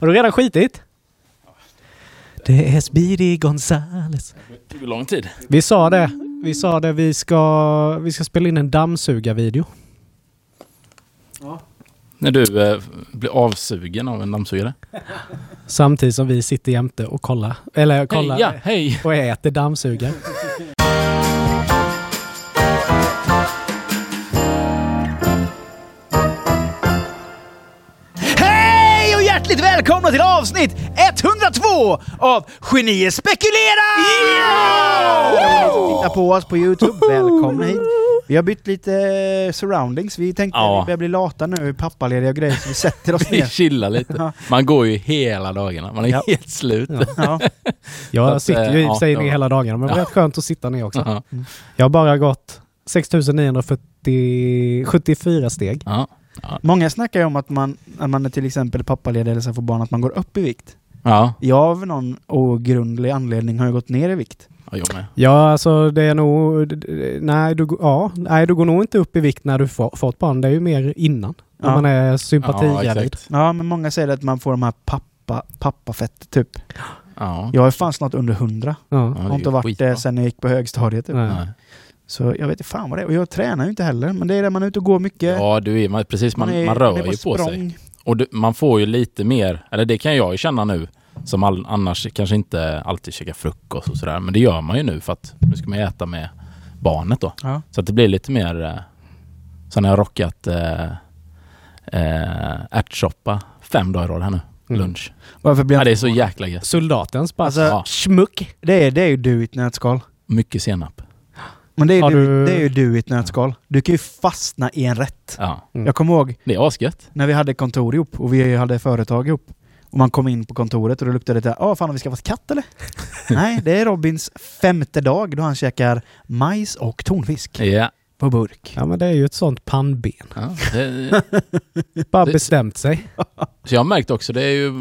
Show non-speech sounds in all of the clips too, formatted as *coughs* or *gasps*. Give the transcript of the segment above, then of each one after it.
Har du redan skitit? Det är Speedy Gonzales. Det tog lång tid. Vi sa det. Vi sa det. Vi ska, vi ska spela in en dammsugarvideo. När du eh, blir avsugen av en dammsugare. Samtidigt som vi sitter jämte och kollar. Eller kollar. Hej, ja, hej! Och äter dammsugare. Välkomna till avsnitt 102 av Genier spekulerar! Titta på oss på Youtube, *laughs* välkomna hit. Vi har bytt lite eh, surroundings, vi tänkte Ja. vi börjar bli lata nu, pappalediga och grejer, så vi sätter oss *laughs* Vi ner. chillar lite. Man går ju hela dagarna. Man är Ja. helt slut. Ja. *laughs* Jag sitter eh, ju i och för ja, sig ner var- hela dagarna, men det var Ja. rätt skönt att sitta ner också. Ja. Jag har bara gått 6974 steg. Ja. Många snackar ju om att man, när man är till exempel pappaledig eller så får barn, att man går upp i vikt. Ja. Jag av någon ogrundlig anledning har jag gått ner i vikt. ja, jag med. Ja, alltså det är nog... Nej du, ja, nej, du går nog inte upp i vikt när du får, fått barn. Det är ju mer innan. När Ja. man är Ja, sympatigravid. exakt. Ja, men många säger att man får de här pappa, pappafett typ. Ja. Jag är fan snart under 100. ja. Ja, Jag det har inte ju varit skitbra. det sen jag gick på högstadiet. Typ. Nej. Så jag vet inte fan vad det är. Och jag tränar ju inte heller. Men det är det man är ute och går mycket. Ja, du är, man, precis, man, är- man rör är ju på sig. Och du, man får ju lite mer, eller det kan jag ju känna nu, som all, annars kanske inte alltid käkar frukost och sådär. Men det gör man ju nu för att nu ska man ju äta med barnet då. Ja. Så att det blir lite mer, eh, så när jag rockat eh, eh, ärtsoppa fem dagar i rad här nu, Mm. lunch. Varför blir Ja, det är så jäkla gött. Soldatens bara Alltså, Ja. schmuck. det, är, det är ju du i ett nötskal. Mycket senap. Men det är, du, du- det är ju du i ett nötskal. Du kan ju fastna i en rätt. Ja, Mm. Jag kommer ihåg det är asgött. när vi hade kontor ihop och vi hade företag ihop. Och man kom in på kontoret och det luktade lite ja fan har vi skaffat katt eller? *laughs* Nej, det är Robins femte dag då han käkar majs och tonfisk Ja. på burk. Ja men det är ju ett sånt pannben. ja det, *laughs* Bara bestämt sig. så jag har märkt också, det är ju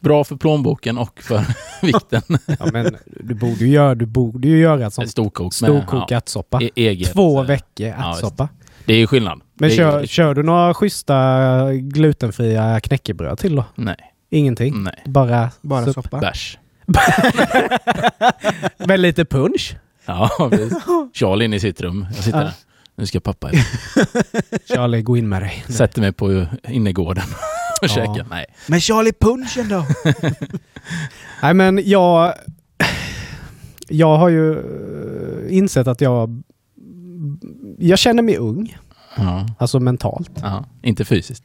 bra för plånboken och för *laughs* vikten. Ja, men du borde ju göra, du borde ju göra ett sånt Storkok med storkok ja, ärtsoppa. e- eget. Två eh, veckor ja, ärtsoppa. Det är ju skillnad. men det är, kör, kör du några schyssta glutenfria knäckebröd till då? Nej, Ingenting? nej. Bara, Bara supp. soppa. Bärs. *laughs* med lite punch? Ja, precis. Charlie inne i sitt rum. Jag sitter Ja. där. Nu ska pappa *laughs* Charlie, gå in med dig. Sätter mig på innergården *laughs* och Ja. käkar. Nej. Men Charlie Punchen då? *laughs* Nej men jag... *sniffs* Jag har ju eh, insett att jag... Jag känner mig ung. Ja, Alltså mentalt. ja. Inte fysiskt.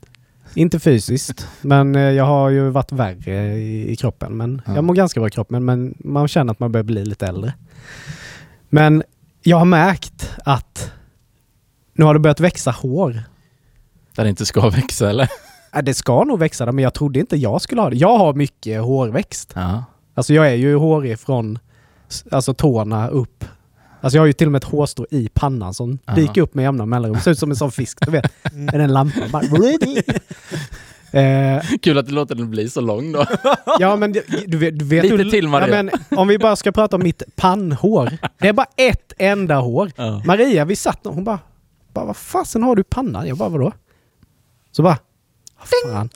Inte fysiskt. Men eh, jag har ju varit värre i, i kroppen. Men Ja. Jag mår ganska bra i kroppen men man känner att man börjar bli lite äldre. Men jag har märkt att nu har det börjat växa hår. Där det inte ska *laughs* växa eller? Äh, Det ska nog växa där, men jag trodde inte jag skulle ha det. Jag har mycket hårväxt. Ja. Alltså jag är ju hårig från alltså tårna upp. Alltså jag har ju till och med ett hårstrå i pannan som Ja. dyker upp med jämna mellanrum. Ser ut som en sån fisk, du vet. *laughs* Med den lampan. Bara, *laughs* eh, Kul att du låter den bli så lång då. ja men du, du vet... Du vet Lite hur- till, Maria. Ja, men, om vi bara ska prata om mitt pannhår. Det är bara ett enda hår. Ja. Maria, vi satt och hon bara, bara vad fasen har du pannan? Jag bara, vadå? Så bara, fan.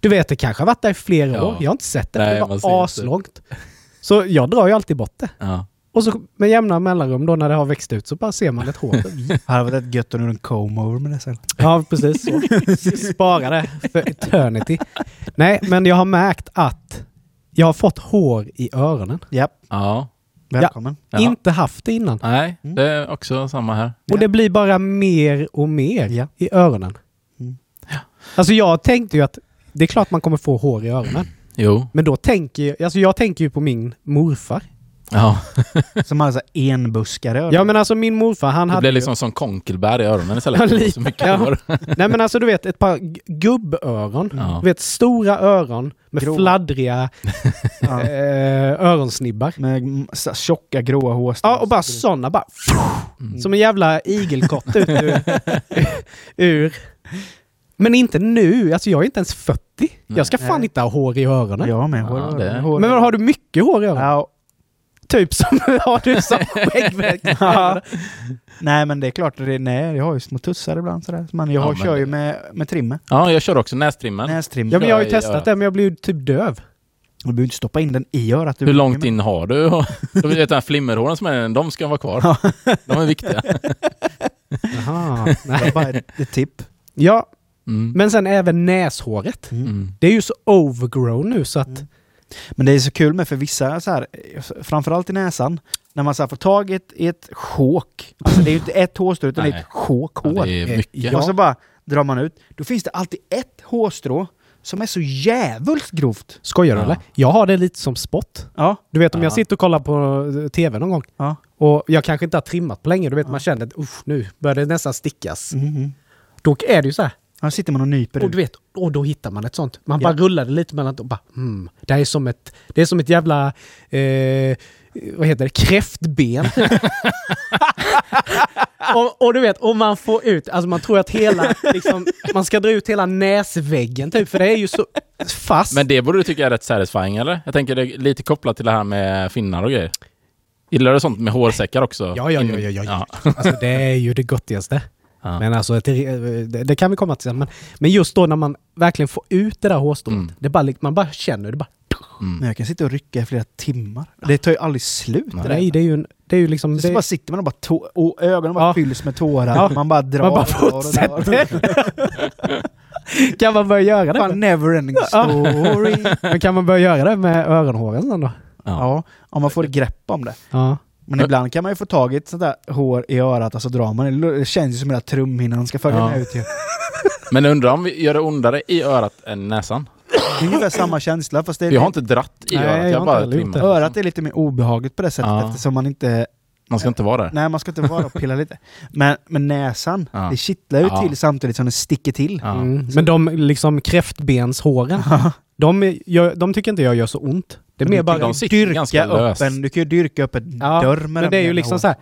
Du vet, det kanske har varit där i flera Ja. år. Jag har inte sett det. Nej, det var ser inte. aslångt. Så jag drar ju alltid bort det. Ja. Och så med jämna mellanrum då när det har växt ut så bara ser man ett hår. *laughs* Det hade varit gött om du en comb-over med det sen. ja, precis så. Spara det för eternity. Nej, men jag har märkt att jag har fått hår i öronen. Japp, ja. välkommen. Ja. Inte haft det innan. Nej, Mm. det är också samma här. Och det blir bara mer och mer Ja. i öronen. Alltså jag tänkte ju att det är klart man kommer få hår i öronen. *clears throat* Jo. Men då tänker jag, alltså jag tänker ju på min morfar. Ja. *laughs* Som hade så här enbuskare. Ja men alltså min morfar han Det hade blir ju- liksom som konkelbär i öronen istället. Det lite. så mycket Ja. hår. *laughs* Nej men alltså du vet ett par gubböron. Ja. Du vet stora öron med Grå. fladdriga *laughs* Ja. eh, öronsnibbar. Med så- tjocka gråa hårstrån. Ja och bara sådana bara Mm. som en jävla igelkott ut ur, ur. Men inte nu, alltså jag är inte ens 40. Jag ska fan Nej. inte ha hår i öronen. Jag med. Ja, Hår, det- hår. Men vad, har du mycket hår i öronen? Ja, typ som *laughs* har du som skäggväxt. *laughs* Ja. Nej men det är klart, det, nej, jag har ju små tussar ibland sådär. Men jag Ja, har, men kör ju med, med trimmer. Ja, jag kör också nästrimmen. Nästrim. Ja men jag har ju Ja, testat ja. det men jag blir ju typ döv. Du behöver inte stoppa in den i örat. Du Hur långt in har du? *laughs* Du vet den här flimmerhåren som är de ska vara kvar. De är viktiga. Jaha. Det Nej. är bara ett, ett tipp. Ja, Mm. men sen även näshåret. Mm. Det är ju så overgrown nu så att... Mm. Men det är så kul med för vissa så här, framförallt i näsan, när man så här får tag i ett, i ett sjåk. Alltså det är ju inte ett hårstrå utan Nej. ett sjåk Ja, hår. det är mycket. Och så bara drar man ut. Då finns det alltid ett hårstrå som är så jävulst grovt. Skojar du Ja. eller? Jag har det lite som spott. Ja. Du vet om jag Ja. sitter och kollar på eh, TV någon gång Ja. och jag kanske inte har trimmat på länge. Du vet man känner att usch, nu börjar det nästan stickas. Mhm. Då är det ju så här. Här sitter man och nyper Och du vet, och då hittar man ett sånt. Man Ja. bara rullar det lite mellan och bara hmm, det är som ett, det är som ett jävla, eh, vad heter det, kräftben. *laughs* och, och du vet, om man får ut, alltså man tror att hela, liksom, man ska dra ut hela näsväggen typ, för det är ju så fast. Men det borde du tycka är rätt satisfying eller? Jag tänker det är lite kopplat till det här med finnar och grejer. Gillar du sånt med hårsäckar också? Ja, ja, ja, ja, ja, ja. Alltså det är ju det gottigaste. Ja. Men alltså, det, det, det kan vi komma till sen. Men, men just då när man verkligen får ut det där hårstrået, Mm. det bara, man bara känner det bara... Mm. Jag kan sitta och rycka i flera timmar. Det tar ju aldrig slut. det. Nej, det är ju, en- det är ju liksom... Så Det, bara sitter man och bara tå- och ögonen bara Ja. fylls med tårar. Ja. Man bara drar man bara fortsätter. *laughs* kan man börja göra det? Fan, never ending story. Men kan man börja göra det med öronhåren sen då? Ja, om man får ett grepp om det. Ja. Men ibland kan man ju få tag i ett sånt där hår i örat och så drar man det. Det känns ju som hela trumhinnan ska följa Ja. med ut ju. *laughs* Men jag undrar om vi gör det ondare i örat än näsan? Det är ungefär samma känsla fast det är Jag har inte dratt i Nej, örat, jag jag bara trimmat. Örat är lite mer obehagligt på det sättet Ja. eftersom man inte... Man ska inte vara där. Nej, man ska inte vara och pilla lite. Men, men näsan, Ja. det kittlar ju Ja. till samtidigt som det sticker till. Ja. Mm. Men de liksom kräftbenshåren, de, gör, de tycker inte jag gör så ont. Det är mer bara... ganska Dyrka upp en, du kan ju dyrka upp en Ja, dörr med men det är ju liksom så här.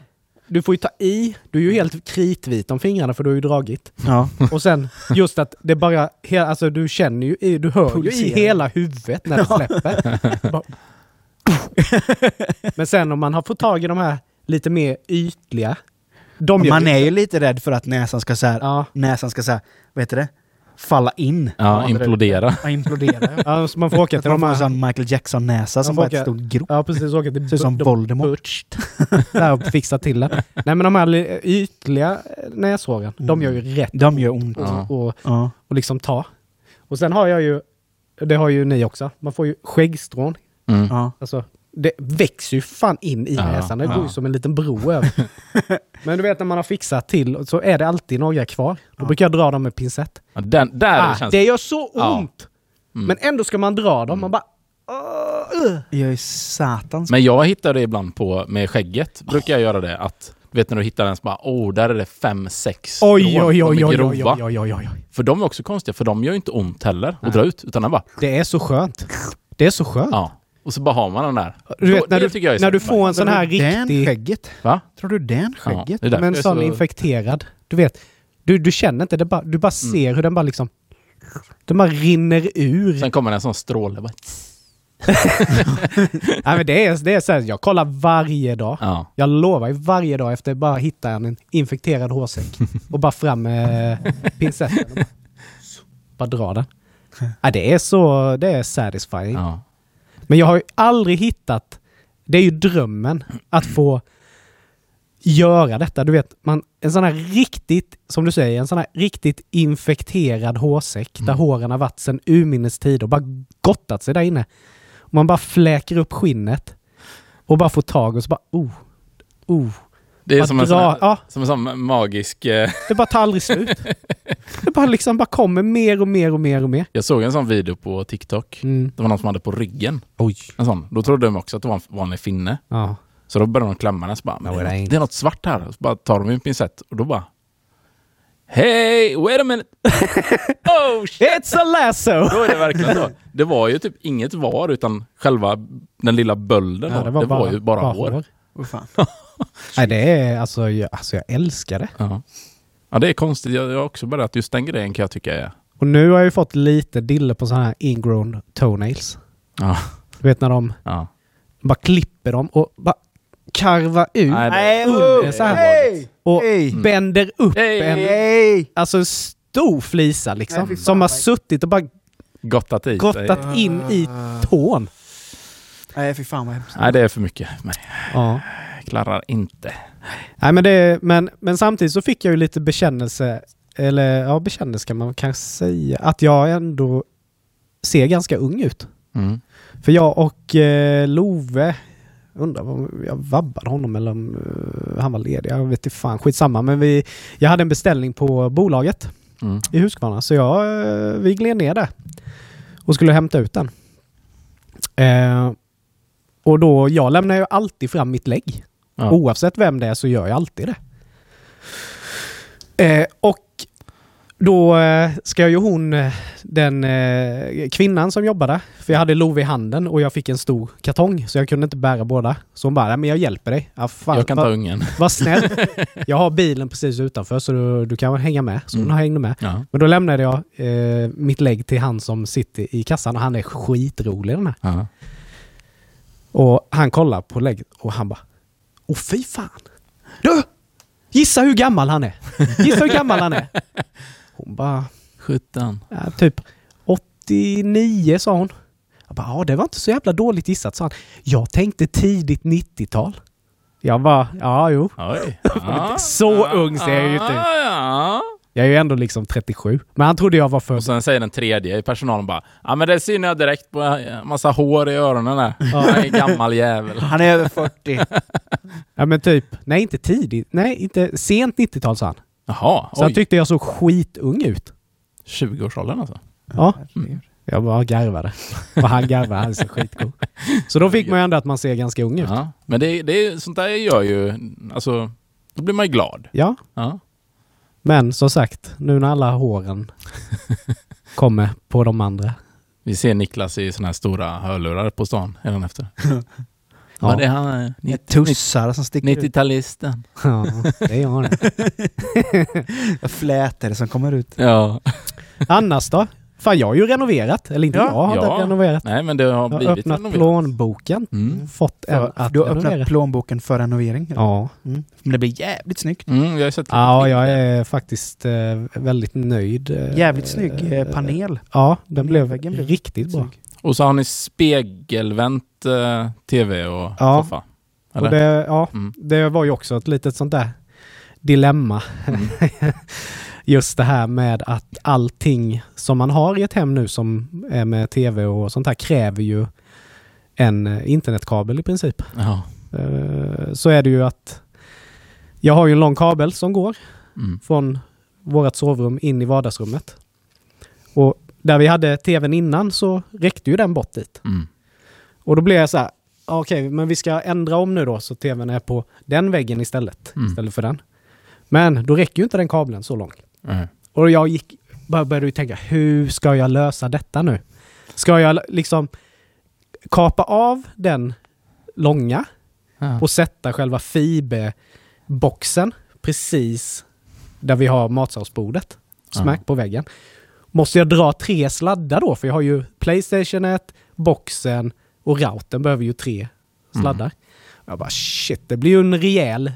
Du får ju ta i, du är ju helt kritvit om fingrarna för du har ju dragit. Ja. Och sen just att det bara, he- alltså du känner ju, i- du hör ju i hela huvudet när det släpper. *laughs* Bara- Men sen om man har fått tag i de här lite mer ytliga. Man är ju lite rädd för att näsan ska så här, Ja, näsan ska så här, vad heter det? Falla in. Ja, implodera. Ja, implodera. ja, så man får åka till man de här... sån Michael Jackson-näsa som bara ett åka- stort grop. Ja, precis. Åka till Ser ut som de- Voldemort. *laughs* Där och fixa till det. Nej men de här li- ytliga näshåren, de gör ju rätt De gör ont. Ja. och, och, Ja. och liksom ta. Och sen har jag ju, det har ju ni också, man får ju skäggstrån. Mm. Ja. Alltså, det växer ju fan in i Ja, näsan. Det ja. går ju som en liten bro över. *laughs* Men du vet när man har fixat till så är det alltid några kvar. Då Ja. brukar jag dra dem med pincett. Ja, den, där Ah, känns det gör så Ja. ont! Mm. Men ändå ska man dra dem. Man bara... "Åh, uh." Jag är satans... Men jag hittar det ibland på, med skägget, brukar jag göra det, att vet när du hittar en som bara, åh, där är det fem, sex Oj, oj, oj, oj, oj, oj, oj, oj. För de är också konstiga, för de gör ju inte ont heller att Nej. dra ut, utan den bara, Det är så skönt. Det är så skönt. ja. Och så bara har man den där. Du vet, när du, jag när du får en sån här Den riktig... skägget? Va? Tror du den Ja, skägget? Men jag är sån så... infekterad. Du vet, du, du känner inte det, bara, du bara ser hur den bara liksom... Den bara rinner ur. Sen kommer en sån stråle. Bara, *laughs* Nej, men det är, det är så här, jag kollar varje dag. ja. Jag lovar ju varje dag efter bara hitta en infekterad hårsäck och bara fram med *laughs* pincetten bara, bara dra den. Ja, det är så, det är satisfying. ja. Men jag har ju aldrig hittat, det är ju drömmen att få göra detta. Du vet, man, en sån här riktigt, som du säger, en sån här riktigt infekterad hårsäck där Mm. håren har varit sedan urminnes tid och bara gottat sig där inne. Och man bara fläker upp skinnet och bara får tag och så bara, oh, oh. Det är Bara som en, sån här, ja, som en sån magisk... Eh, det bara tar aldrig slut. *laughs* Det bara liksom bara kommer mer och mer och mer och mer. jag såg en sån video på TikTok. Mm. Det var någon som hade på ryggen. Oj. En sån. Då trodde de också att det var en vanlig finne. Ja. Så då började de klämma den. Så bara, No, det, är något, det är något svart här. Så bara tar de en pincett och då bara... Hey, wait a minute! *laughs* oh shit! It's a lasso! Då är det verkligen så. Det var ju typ inget var utan själva den lilla bölden. Ja, då. det var, ju bara, hår. Vad fan. *laughs* Nej, det är alltså jag, alltså jag älskar det. Ja. ja, det är konstigt. Jag jag har också börjat, just den grejen kan jag tycka är... Och nu har jag ju fått lite dille på sådana här ingrown toenails. Ja, Du vet när de ja. bara klipper dem och bara karva ut Nej, det- under oh, så här. hej! och Hej! bänder upp Hej! en alltså en stor flisa liksom. som har suttit och bara Gottat i sig. grottat in i tån. Nej, fy fan vad hemskt. Nej, det är för mycket för mig. Ja. Jag klarar inte. Nej, men, det, men, men samtidigt så fick jag ju lite bekännelse, eller ja, bekännelse kan man kanske säga, att jag ändå ser ganska ung ut. Mm. För jag och eh, Love, undrar om jag vabbade honom eller om eh, han var ledig. Jag vet inte fan, skitsamma. Men vi, jag hade en beställning på bolaget Mm. i Huskvarna så jag, eh, vi gled ner där och skulle hämta ut den. Eh, och då, jag lämnar ju alltid fram mitt lägg. Ja. Oavsett vem det är så gör jag alltid det. Eh, och då eh, ska ju hon, eh, den eh, kvinnan som jobbade, för jag hade Love i handen och jag fick en stor kartong så jag kunde inte bära båda. Så hon bara, "Nej, men jag hjälper dig. Ja, fan, Jag kan vad- ta ungen. *laughs* Var snäll. *laughs* Jag har bilen precis utanför så du, du kan hänga med. Så hon Mm. hängde med. Ja. Men då lämnade jag eh, mitt lägg till han som sitter i kassan och han är skitrolig den här. Ja. Och han kollar på lägget och han bara Åh fy fan! Du! Gissa hur gammal han är! Gissa hur gammal han är! Hon bara, 17. ja, typ 89 sa hon. Jag bara, ja det var inte så jävla dåligt gissat sa han. Jag tänkte tidigt 90-tal. Jag bara, ja jo. Oj. *laughs* Så ung ser jag ju ut. Ja, ja. Jag är ju ändå liksom 37. Men han trodde jag var för... Och sen säger den tredje i personalen bara Ja men det syns jag direkt på en massa hår i öronen där. Ja. Jag är en gammal jävel. Han är över 40. *laughs* Ja men typ, nej inte tidigt, nej inte sent 90-tal sa han. Jaha, Så han oj. tyckte jag såg skitung ut. 20-årsåldern alltså. Ja. Herregud. Jag bara garvade. Och han garvade, han är så skitcool. Så då fick man ju ändå att man ser ganska ung ut. Ja. Men det, det, sånt där gör ju, alltså, då blir man ju glad. Ja, Ja. Men som sagt, nu när alla håren *laughs* kommer på de andra. Vi ser Niklas i såna här stora hörlurar på stan redan efter. *laughs* Ja. Var det han är? Det är tussar som sticker ut. 90-talisten. Ja, det gör det. *laughs* Flätor som kommer ut. Ja. Annars då? Fan, jag har ju renoverat. Eller inte Ja, jag har ja. renoverat. Nej men det har Jag har blivit öppnat renoverat. plånboken. Mm. Fått en För, att du har öppnat renovera. plånboken för renovering. Ja. Mm. Men det blir jävligt snyggt. Mm, jag har sett ja, jag är faktiskt eh, väldigt nöjd. eh, Jävligt snygg eh, eh, panel. Ja, den blev Panelväggen blev riktigt bra. snygg. Och så har ni spegelvänt eh, tv och Ja. soffa. Och Eller? det, ja, Mm. det var ju också ett litet sånt där dilemma. *laughs* Just det här med att allting som man har i ett hem nu som är med tv och sånt här kräver ju en eh, internetkabel i princip. Ja. Eh, Så är det ju att jag har ju en lång kabel som går Mm. från vårt sovrum in i vardagsrummet. Och där vi hade tvn innan så räckte ju den bort dit. Mm. Och då blev jag så här, "Ah, okej, men vi ska ändra om nu då så tvn är på den väggen istället, Mm. istället för den. Men då räcker ju inte den kabeln så långt. Mm. Och jag gick, bara började tänka, hur ska jag lösa detta nu? Ska jag liksom kapa av den långa Ja. och sätta själva fiberboxen precis där vi har matsalsbordet. Smack på väggen. Måste jag dra tre sladdar då? För jag har ju Playstationet, boxen och routern behöver ju tre sladdar. Jag bara shit, det blir ju en rejäl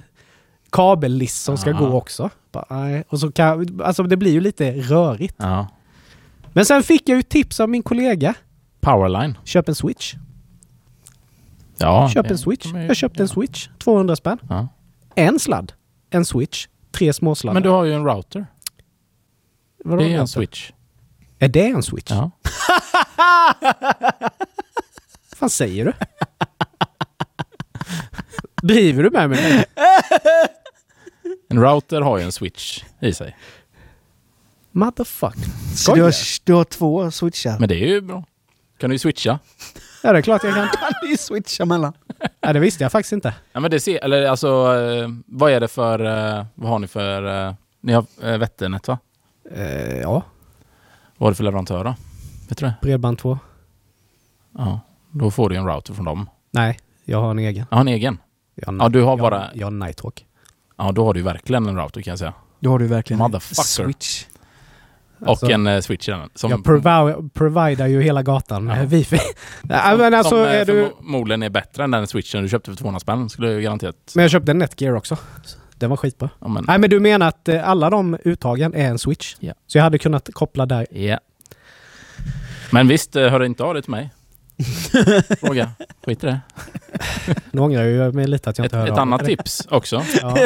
kabellist som ska Ja. gå också. Bara. Och så kan, alltså det blir ju lite rörigt. ja. Men sen fick jag ju tips av min kollega. Powerline. Köp en switch. Ja. Köp en switch. ju- Jag köpte en switch. 200 spänn. Ja. En sladd. En switch. Tre småsladdar. Men du har ju en router. Vadå det är en router? switch. Är det en switch? Ja. *laughs* Vad fan säger du? *laughs* Driver du med mig? *laughs* En router har ju en switch i sig. Motherfucker. Så du har, du har två switchar. Men det är ju bra. Kan du ju switcha. Ja, det är klart jag kan. *laughs* kan du ju switcha mellan. *laughs* Ja, det visste jag faktiskt inte. Ja men det ser, eller alltså, eh, vad är det för, eh, vad har ni för, eh, ni har Vätternet va? Eh, ja, Vad har du för leverantör då? Vet du det? Bredband 2. Ja, då får du en router från dem. Nej, jag har en egen. Jag har en egen. Jag Ja, du har jag, bara- Jag har Nighthawk. Ja, då har du verkligen en router kan jag säga. Då har du verkligen en Motherfucker. switch. Alltså, och en eh, switch i den. Som, jag provi- providar ju hela gatan med Ja. *laughs* wifi. Nej, *laughs* men alltså, som eh, är du... förmodligen är bättre än den switchen du köpte för 200 spänn. Skulle jag garanterat... Men jag köpte en Netgear också. Den var skitbra. Ja, men, Nej men du menar att eh, alla de uttagen är en switch? Ja. Så jag hade kunnat koppla där. ja. Men visst, eh, hör inte av dig till mig. *laughs* Fråga. Skit i det. *laughs* Nu ångrar jag mig lite att jag Ett, inte hörde ett av annat mig. tips också. *laughs* Ja.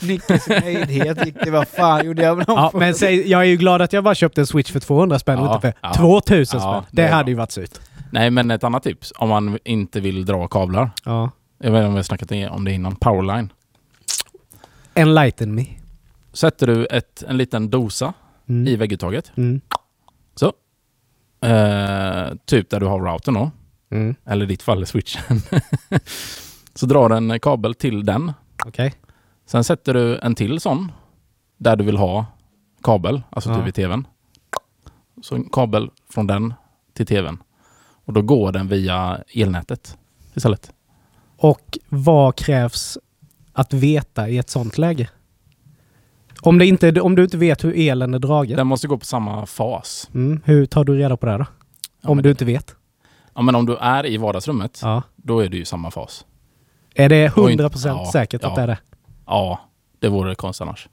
Nickes nöjdhet gick det. Vad fan gjorde jag med ja, men säg, jag är ju glad att jag bara köpte en switch för 200 spänn och Ja, inte för ja. 2000 Ja, spänn. det Det, hade ju varit surt. Nej, men ett annat tips. Om man inte vill dra kablar. Ja. Jag vet inte om vi har snackat om det innan. Powerline. Enlighten me. Sätter du ett, en liten dosa Mm. i vägguttaget. Mm. Eh, typ där du har routern då. Mm. Eller i ditt fall switchen. *laughs* så drar du en kabel till den. Okej. Sen sätter du en till sån. Där du vill ha kabel. Alltså Ja. typ i tvn. Så en kabel från den till tvn. Och då går den via elnätet istället. Och vad krävs att veta i ett sånt läge? Om, det inte, om du inte vet hur elen är dragen, Den måste gå på samma fas. mm, hur tar du reda på det då? Ja, om du det- inte vet? Ja, men om du är i vardagsrummet, Ja. då är du i samma fas. Är det Oj, 100% ja, säkert ja. att det är det? Ja, det vore konstigt annars.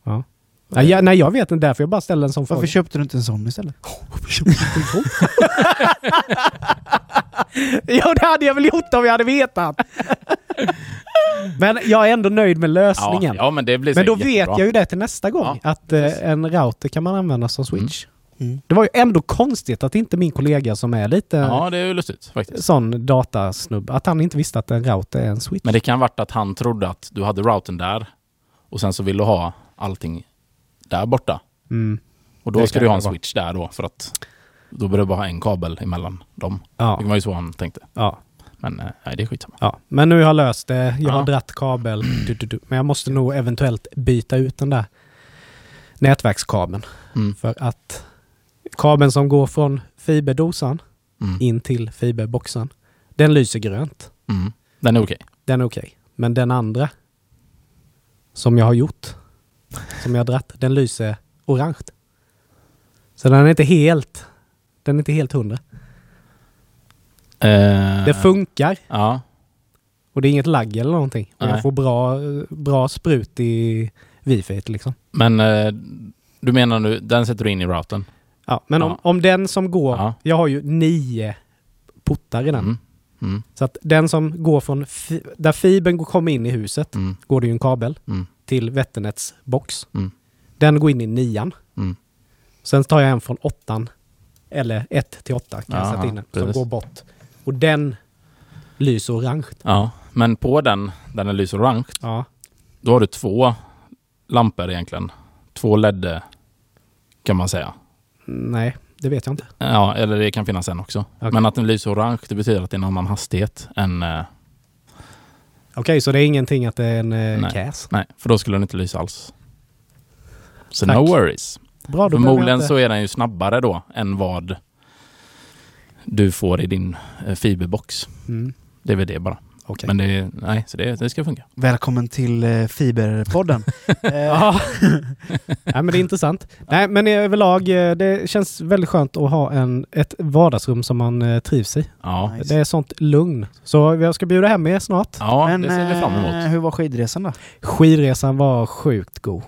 Nej, jag, nej, jag vet inte. Därför jag bara ställer en sån Varför fråga. köpte du inte en sån istället? *laughs* *laughs* jo, det hade jag väl gjort om jag hade vetat. *laughs* Men jag är ändå nöjd med Ja, lösningen. ja, men det blir Men då säkert vet jättebra. jag ju det till nästa gång. Att eh, en router kan man använda som switch. Mm. Det var ju ändå konstigt att inte min kollega som är lite Ja, det är lustigt faktiskt. sån datasnubb, att han inte visste att en router är en switch. Men det kan ha varit att han trodde att du hade routern där och sen så vill du ha allting där borta. Mm. Och då Det ska du ha en switch där då för att då behöver du bara ha en kabel emellan dem. Ja, Det var ju så han tänkte. ja, Men eh, nej, det är skitsamma. ja. Men nu har jag löst det. Jag har dratt kabel. Du, du, du. Men jag måste nog eventuellt byta ut den där nätverkskabeln. Mm. För att kabeln som går från fiberdosan Mm. in till fiberboxen, den lyser grönt. Mm. Den är okej. Den är okej. Men den andra som jag har gjort, som jag har dratt, den lyser orange. Så den är inte helt, den är inte helt hundra. Eh, Det funkar Ja. och det är inget lagg eller någonting. Och Nej. jag får bra, bra sprut i wifi liksom. Men eh, du menar nu, den sätter du in i routern? Ja, men om, Ja. om den som går, Ja. jag har ju nio portar i den. Mm. Mm. Så att den som går från, där fibern kommer in i huset, Mm. går det ju en kabel Mm. Till Vätternets box. Mm. Den går in i nian. Mm. Sen tar jag en från åttan, eller ett till åtta kan jag Jaha, sätta in den, som går bort. Och den lyser orange. Ja, men på den, där den lyser orange, Ja. då har du två lampor egentligen. Två LED kan man säga. Nej, det vet jag inte. Ja, eller det kan finnas en också. Okej. Men att den lyser orange, det betyder att det är en annan hastighet än... Okej, så det är ingenting att det är en eh, Nej. Nej, för då skulle den inte lysa alls. Så Tack. no worries. Bra, Förmodligen så är den ju snabbare då än vad du får i din eh, fiberbox. Mm. Det är väl det bara. Okej. Men det, nej, så det, det ska funka. Välkommen till eh, Fiberpodden. *laughs* eh, Ja. *laughs* Nej, men det är intressant. Nej, men överlag, eh, det känns väldigt skönt att ha en, ett vardagsrum som man trivs i. Ja, Nice. Det är sånt lugn. Så jag ska bjuda hem er snart. ja Men det ser vi fram emot. hur var skidresan då? Skidresan var sjukt god.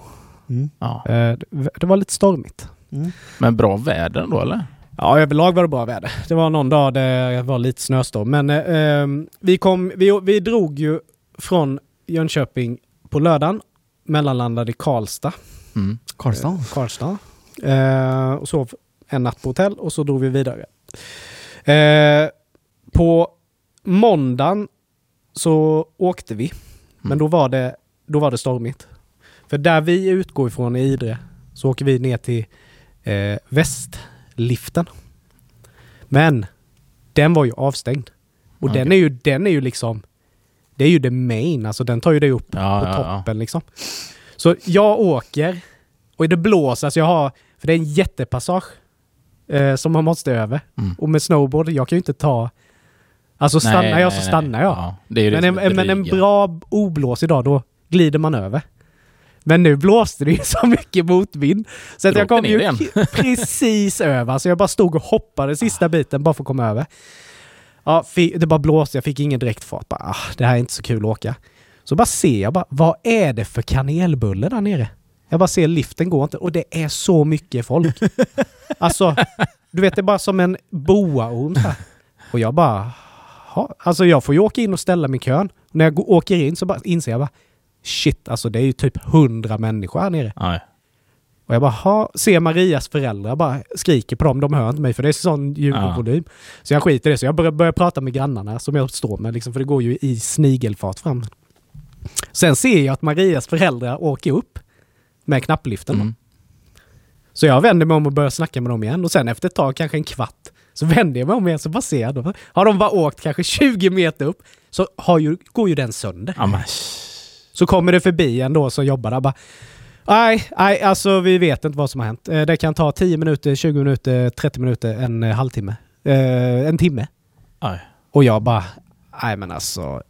Mm. Ja. Det- Det var lite stormigt. Mm. Men bra väder då eller? Ja, överlag var det bra väder. Det var någon dag det var lite snöstorm. Men eh, ehm, vi, kom, vi, vi drog ju från Jönköping på lördagen, mellanlandade i Karlstad. Mm. Karlstad? Eh, Karlstad. Eh, och sov en natt på hotell och så drog vi vidare. Eh, på måndagen så åkte vi, men då var, det, då var det stormigt. För där vi utgår ifrån i Idre så åker vi ner till eh, västliften. Men den var ju avstängd. Och den, är ju, den är ju liksom, det är ju the main, alltså den tar ju dig upp Ja, på ja, ja. toppen liksom. Så jag åker och det blåser, alltså jag har, för det är en jättepassage eh, som man måste över. Mm. Och med snowboard, jag kan ju inte ta, alltså stannar Nej, jag nej, så stannar jag. Ja, men, en, men en bra oblås idag, då glider man över. Men nu blåste det ju *laughs* så mycket motvind. Så att jag kom ju *laughs* precis över. Så jag bara stod och hoppade sista biten bara för att komma över. Ja, det bara blåste. Jag fick ingen direkt fart. Bara, ah, det här är inte så kul att åka. Så bara ser jag bara, vad är det för kanelbulle där nere? Jag bara ser liften går inte och det är så mycket folk. *laughs* alltså, du vet det är bara som en boaorm här. Och jag bara, ha, alltså jag får ju åka in och ställa mig i kön. När jag åker in så bara inser jag bara, shit alltså det är ju typ hundra människor här nere. Nej. Och jag bara, ha, ser Marias föräldrar bara skriker på dem, de hör inte mig för det är sån ljudvolym. Så jag skiter i det, så jag börjar, börjar prata med grannarna som jag står med, liksom, för det går ju i snigelfart fram. Sen ser jag att Marias föräldrar åker upp med knappliften. Mm. Så jag vänder mig om och börjar snacka med dem igen och sen efter ett tag, kanske en kvart, så vänder jag mig om igen så bara ser jag dem. Har de bara åkt kanske 20 meter upp så har ju, går ju den sönder. Ja, Så kommer det förbi en då som jobbar där bara Nej, nej, alltså vi vet inte vad som har hänt. Eh, Det kan ta 10 minuter, 20 minuter, 30 minuter, en eh, halvtimme. Eh, en timme. nej. Och jag bara, nej men alltså.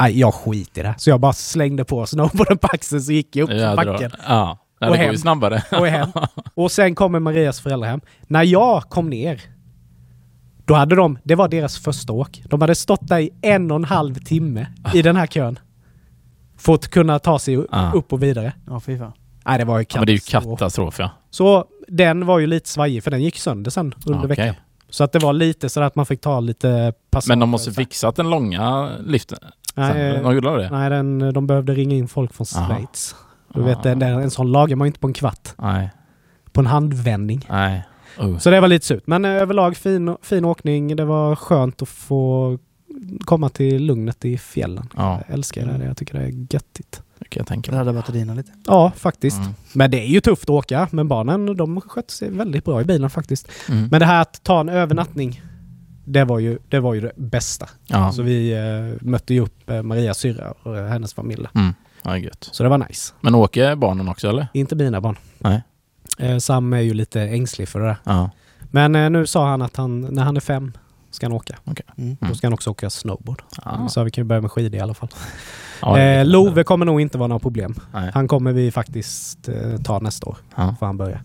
Nej, jag skiter i det. Så jag bara slängde på snowboarden på axeln så gick jag upp för backen Ja, ja Och det går hem. ju snabbare. *laughs* och hem. Och sen kommer Marias föräldrar hem. När jag kom ner, då hade de, det var deras första åk. De hade stått där i en och en halv timme i den här kön. För att kunna ta sig Ah. upp och vidare. Ja, fy fan. Nej, det var ju Ja, men det är ju katastrof. katastrof ja. Så den var ju lite svajig för den gick sönder sen under Okej. veckan. Så att det var lite så att man fick ta lite passager. Men de måste fixat den långa liften. Nej, de gjorde det? nej den, de behövde ringa in folk från. Schweiz. Du vet, den, den, en sån lagar man ju inte på en kvart. Nej. På en handvändning. Nej. Uh. Så det var lite surt. Men eh, överlag fin, fin åkning. Det var skönt att få komma till lugnet i fjällen. Ja, Jag älskar det. Jag tycker det är göttigt. det kan jag tänka Det mig. hade batterierna lite. Ja, faktiskt. Mm. Men det är ju tufft att åka. Men barnen de skötte sig väldigt bra i bilen faktiskt. Mm. Men det här att ta en övernattning. Det var ju det, var ju det bästa. Ja. Så vi eh, mötte ju upp eh, Marias syrra och eh, hennes familj. Mm. Ja, gött. Så det var nice. Men åker barnen också eller? Inte mina barn. Nej. Eh, Sam är ju lite ängslig för det där. Ja. Men eh, nu sa han att han, när han är fem ska han åka. Mm. Mm. Då ska han också åka snowboard. Ja. Så vi kan ju börja med skidor i alla fall. Ja, eh. Love kommer nog inte vara några problem. Nej. Han kommer vi faktiskt eh, ta nästa år. Ja. Får han börja.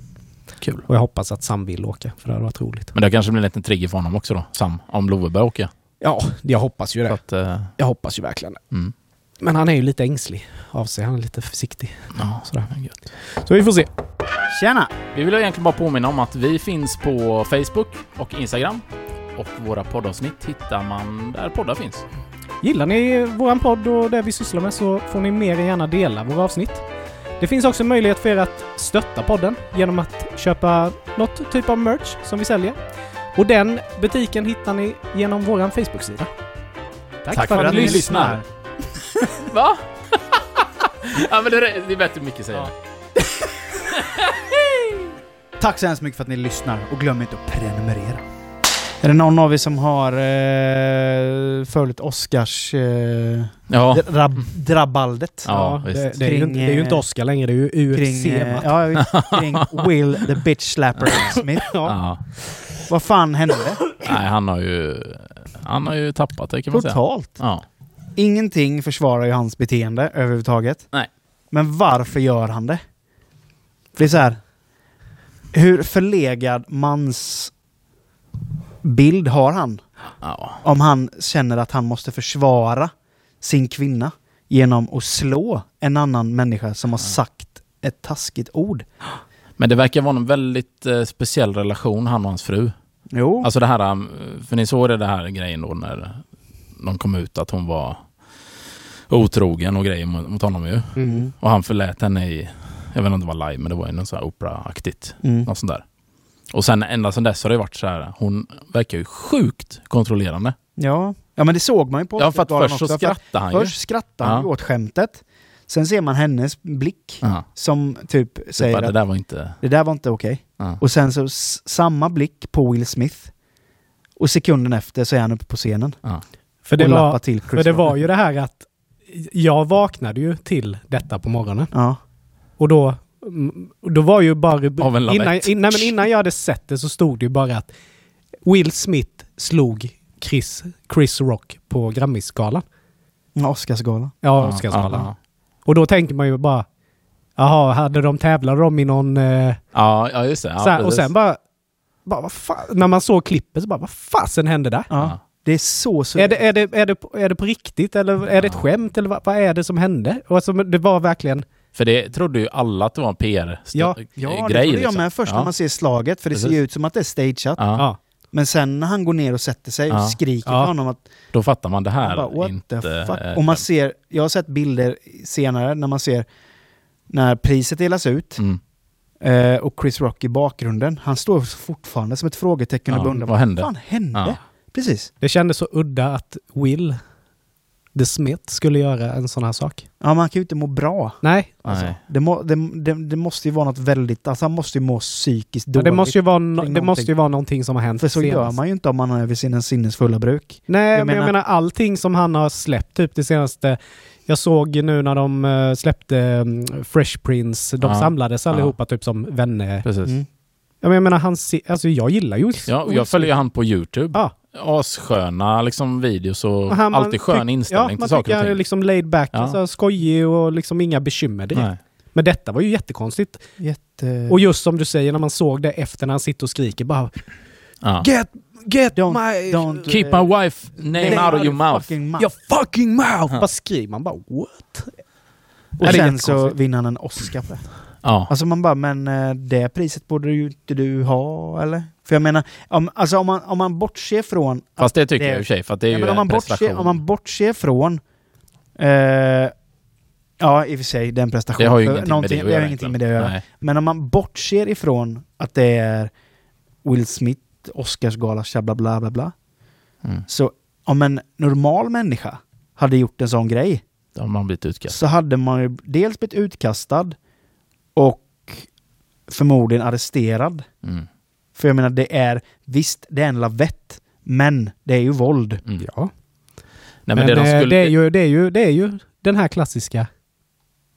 Kul. Och jag hoppas att Sam vill åka. För det hade varit roligt. Men det kanske blir en liten trigger för honom också då, Sam, om Love börjar åka. Ja, jag hoppas ju det. att, eh, Jag hoppas ju verkligen det. mm. Men han är ju lite ängslig av sig. Han är lite försiktig. ja, Sådär. det är gött. Så vi får se. Tjena! Vi vill egentligen bara påminna om att vi finns på Facebook och Instagram. Och våra poddavsnitt hittar man där poddar finns. Gillar ni våran podd och det vi sysslar med så får ni mer än gärna dela våra avsnitt. Det finns också möjlighet för er att stötta podden genom att köpa något typ av merch som vi säljer. Och den butiken hittar ni genom våran Facebook-sida. Tack, för, att ni lyssnar. Va? *laughs* ja men det är, det är bättre mycket säga. Ja. Tack så hemskt mycket för att ni lyssnar och glöm inte att prenumerera. Är det någon av er som har eh, följt Oscars eh, Ja. drab, drabaldet? Ja, det, visst. det, är ju Kring, inte, det är ju inte eh, Oscar längre, det är ju Kring, UFC. eh, va? ja, visst. *laughs* kring Will the bitch slapper Smith. ja. Vad fan hände? Nej, han har ju... Han har ju tappat det kan man säga. Totalt. Ja. Ingenting försvarar ju hans beteende överhuvudtaget. Nej. Men varför gör han det? Det är så här. Hur förlegad mans bild har han? ja. Om han känner att han måste försvara sin kvinna genom att slå en annan människa som har sagt ett taskigt ord. Men det verkar vara en väldigt eh, speciell relation, han och hans fru. Jo. Alltså det här, eh, för ni såg det, det här grejen då när de kom ut att hon var otrogen och grejer mot, mot honom ju. Mm. Och han förlät henne i, jag vet inte om det var live, men det var ju något så här opera-aktigt. Mm. Något sånt där. Och sen ända sedan dess har det varit så här, hon verkar ju sjukt kontrollerande. Ja. ja, men det såg man ju på Ja, för att först så också, för att skrattade han ju. Först skrattar han Ja. åt skämtet. Sen ser man hennes blick Ja. som typ Typ säger bara, det att där var inte... det där var inte okej. Ja. Och sen så samma blick på Will Smith. Och sekunden efter så är han uppe på scenen. Ja. För det, var, till för det var ju det här att jag vaknade ju till detta på morgonen. Ja. Och då, då var ju bara... innan, in, nej, men innan jag hade sett det så stod det ju bara att Will Smith slog Chris, Chris Rock på Grammisgalan. Oscarsgalan. Ja, Oscarsgalan. Ja, Och då tänker man ju bara, Jaha, hade de tävlade de i någon... Eh, Ja, ja just det. Ja, så här, och sen bara... bara vad fan, när man såg klippet så bara, vad fasen hände där? Ja. Det är så så. Är det, är, det, är, det, på- är det på riktigt eller är det ett skämt eller vad, vad är det som hände? Och alltså, det var verkligen... För det trodde ju alla att det var en PR-grej. Ja, Ja, det trodde jag liksom. med först ja. när man ser slaget, för det ser Precis. ju ut som att det är stageat. Ja. Ja. Men sen när han går ner och sätter sig och Ja. skriker Ja. på honom att Då fattar man det här bara, what inte... the fuck? är Och man ser, jag har sett bilder senare när man ser när priset delas ut Mm. eh, och Chris Rock i bakgrunden. Han står fortfarande som ett frågetecken och Ja, beundrar. vad hände? fan hände? Ja. Precis. Det kändes så udda att Will, the Smith, skulle göra en sån här sak. Ja, man kan ju inte må bra. Nej, Alltså, Nej. det, må, det, det, det måste ju vara något väldigt, alltså han måste ju må psykiskt dåligt. det måste, ju vara no, det måste någonting. ju vara någonting som har hänt För så gör senast. man ju inte om man är vid sina sinnesfulla bruk. Nej, Jag men menar- jag menar allting som han har släppt, typ det senaste. Jag såg nu när de eh, släppte mm, Fresh Prince, de Ja. samlades Ja. allihopa typ som vänner. Precis. Mm. Ja, men jag menar, han se, alltså jag gillar ju Ja, jag följer han på YouTube. Ja. Assköna liksom videos och Och han- man alltid skön tyck- inställning ja, till man saker tycker och han är ting. liksom laid back, Ja. alltså skojig och liksom inga bekymmer direkt. Nej. Men detta var ju jättekonstigt. Jätte... Och just som du säger, när man såg det efter när han sitter och skriker bara Ja. Get, get Don't- my... don't- Keep my wife name out of your mouth. Fucking mouth. Your fucking mouth! Bara skriver man bara what? Och Ja, det är sen så vinner han en Oscar på det. Ja. Alltså man bara, men eh, det priset borde ju inte du ha, eller? För jag menar, om, alltså om man, om man bortser från... Fast det tycker det- jag i och för sig, för att det är Ja, ju men om, man en prestation. bortser, om man bortser från... Eh, ja, i och för sig, det är en prestation. det har ju ingenting med det att det göra. har ingenting med det att göra. Nej. Men om man bortser ifrån att det är Will Smith, Oscarsgala, bla bla bla bla. Mm. Så om en normal människa hade gjort en sån grej Då har man blivit utkastad. så hade man ju dels blivit utkastad och förmodligen arresterad. Mm. För jag menar, det är visst, det är en lavett, men det är ju våld. Mm. Ja. Nej, men, Men det de skulle... det, är ju, det, är ju, det är ju den här klassiska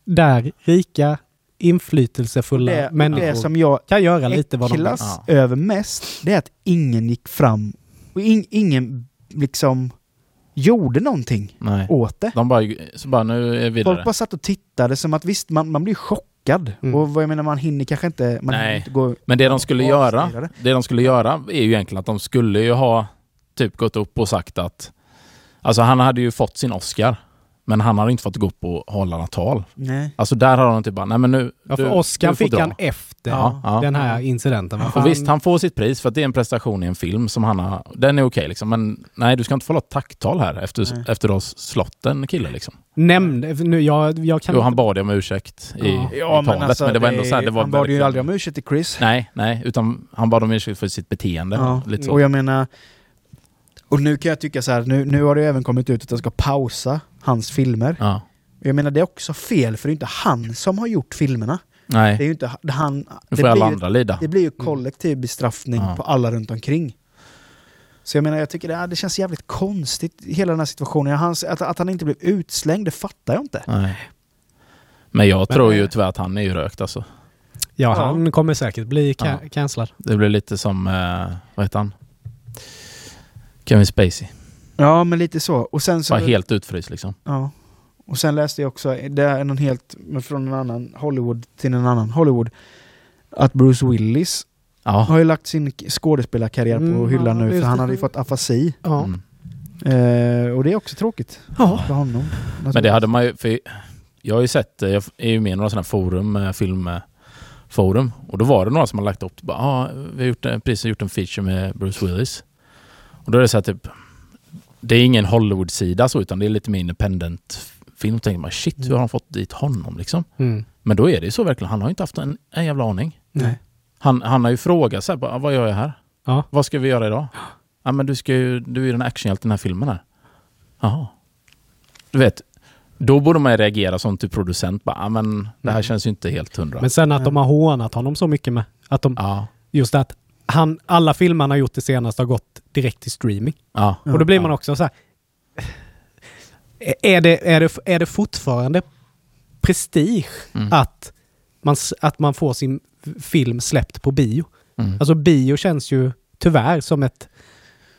där rika, inflytelsefulla Det, människor det som jag kan göra lite vad de vill. Ja. över mest, det är att ingen gick fram och in, ingen liksom gjorde någonting Nej. åt det. De bara, så bara nu är vi. Folk bara satt och tittade som att visst, man, man blir chockad. Mm. Och vad jag menar, man hinner kanske inte... Man Nej. inte gå... Men det de skulle göra, det. det de skulle göra är ju egentligen att de skulle ju ha typ gått upp och sagt att Alltså han hade ju fått sin Oscar men han hade inte fått gå upp och hålla några tal. Nej. Alltså där har de typ bara, nej men nu... Ja, för du- Oscar du fick dra. han efter Ja, ja. den här incidenten. Och visst, han får sitt pris för att det är en prestation i en film som han har... Den är okej liksom, men nej du ska inte få hålla ett tacktal här efter, Nej. efter att ha slått en kille liksom. nämnde, nu, jag, jag kan Jo, han bad ju om ursäkt i, Ja. i talet, men det var ändå så här, det var alltså, han bad ju aldrig om ursäkt till Chris. Nej, nej, utan han bad om ursäkt för sitt beteende. Ja. Lite så. Och jag menar... Och nu kan jag tycka så här, nu, nu har det även kommit ut att jag ska pausa hans filmer. Ja. Jag menar det är också fel, för det är inte han som har gjort filmerna. Nej, Det är ju inte han... nu Det får alla blir, ju, andra lida. det blir ju kollektiv bestraffning Ja. på alla runt omkring. Så jag menar, jag tycker det, det känns jävligt konstigt, hela den här situationen. Hans, att, att han inte blev utslängd, det fattar jag inte. Nej. Men jag Men, tror ju eh, tyvärr att han är ju rökt alltså. Ja, han kommer säkert bli ca- Ja. cancellad. Det blir lite som, eh, vad heter han? Kevin Spacey. Ja, men lite så. Och sen så... Bara helt utfryst liksom. Ja. Och sen läste jag också, det är någon helt, men från en annan Hollywood till en annan Hollywood, att Bruce Willis Ja. har ju lagt sin skådespelarkarriär på Mm, hyllan ja, nu, för han hade ju fått afasi. Ja. Mm. Eh, och det är också tråkigt Ja. för honom. Men det hade man ju, för jag har ju sett, eh, jag är ju med i några sådana forum, eh, filmforum. Och då var det några som har lagt upp, bara, ah, vi har gjort, en- precis gjort en feature med Bruce Willis. Och då är det så här typ, det är ingen Hollywood-sida så, utan det är lite mer independent film. Då tänker man, shit, hur har de fått dit honom liksom? Mm. Men då är det ju så verkligen, han har inte haft en, en jävla aning. Nej. Han, han har ju frågat så här, bara, vad gör jag här? Ja. Vad ska vi göra idag? Ja men du ska ju, du är ju den actionhjälten i den här filmen här. Jaha. Du vet, då borde man ju reagera som till producent, bara, men det här Mm. känns ju inte helt hundra. Men sen att de har hånat honom så mycket med. Att de, ja, just att han, alla filmer han har gjort det senaste har gått direkt till streaming. ja. och då blir man också så här. Är det, är det, är det fortfarande prestige Mm. att, man, att man får sin film släppt på bio? Mm. Alltså bio känns ju tyvärr som ett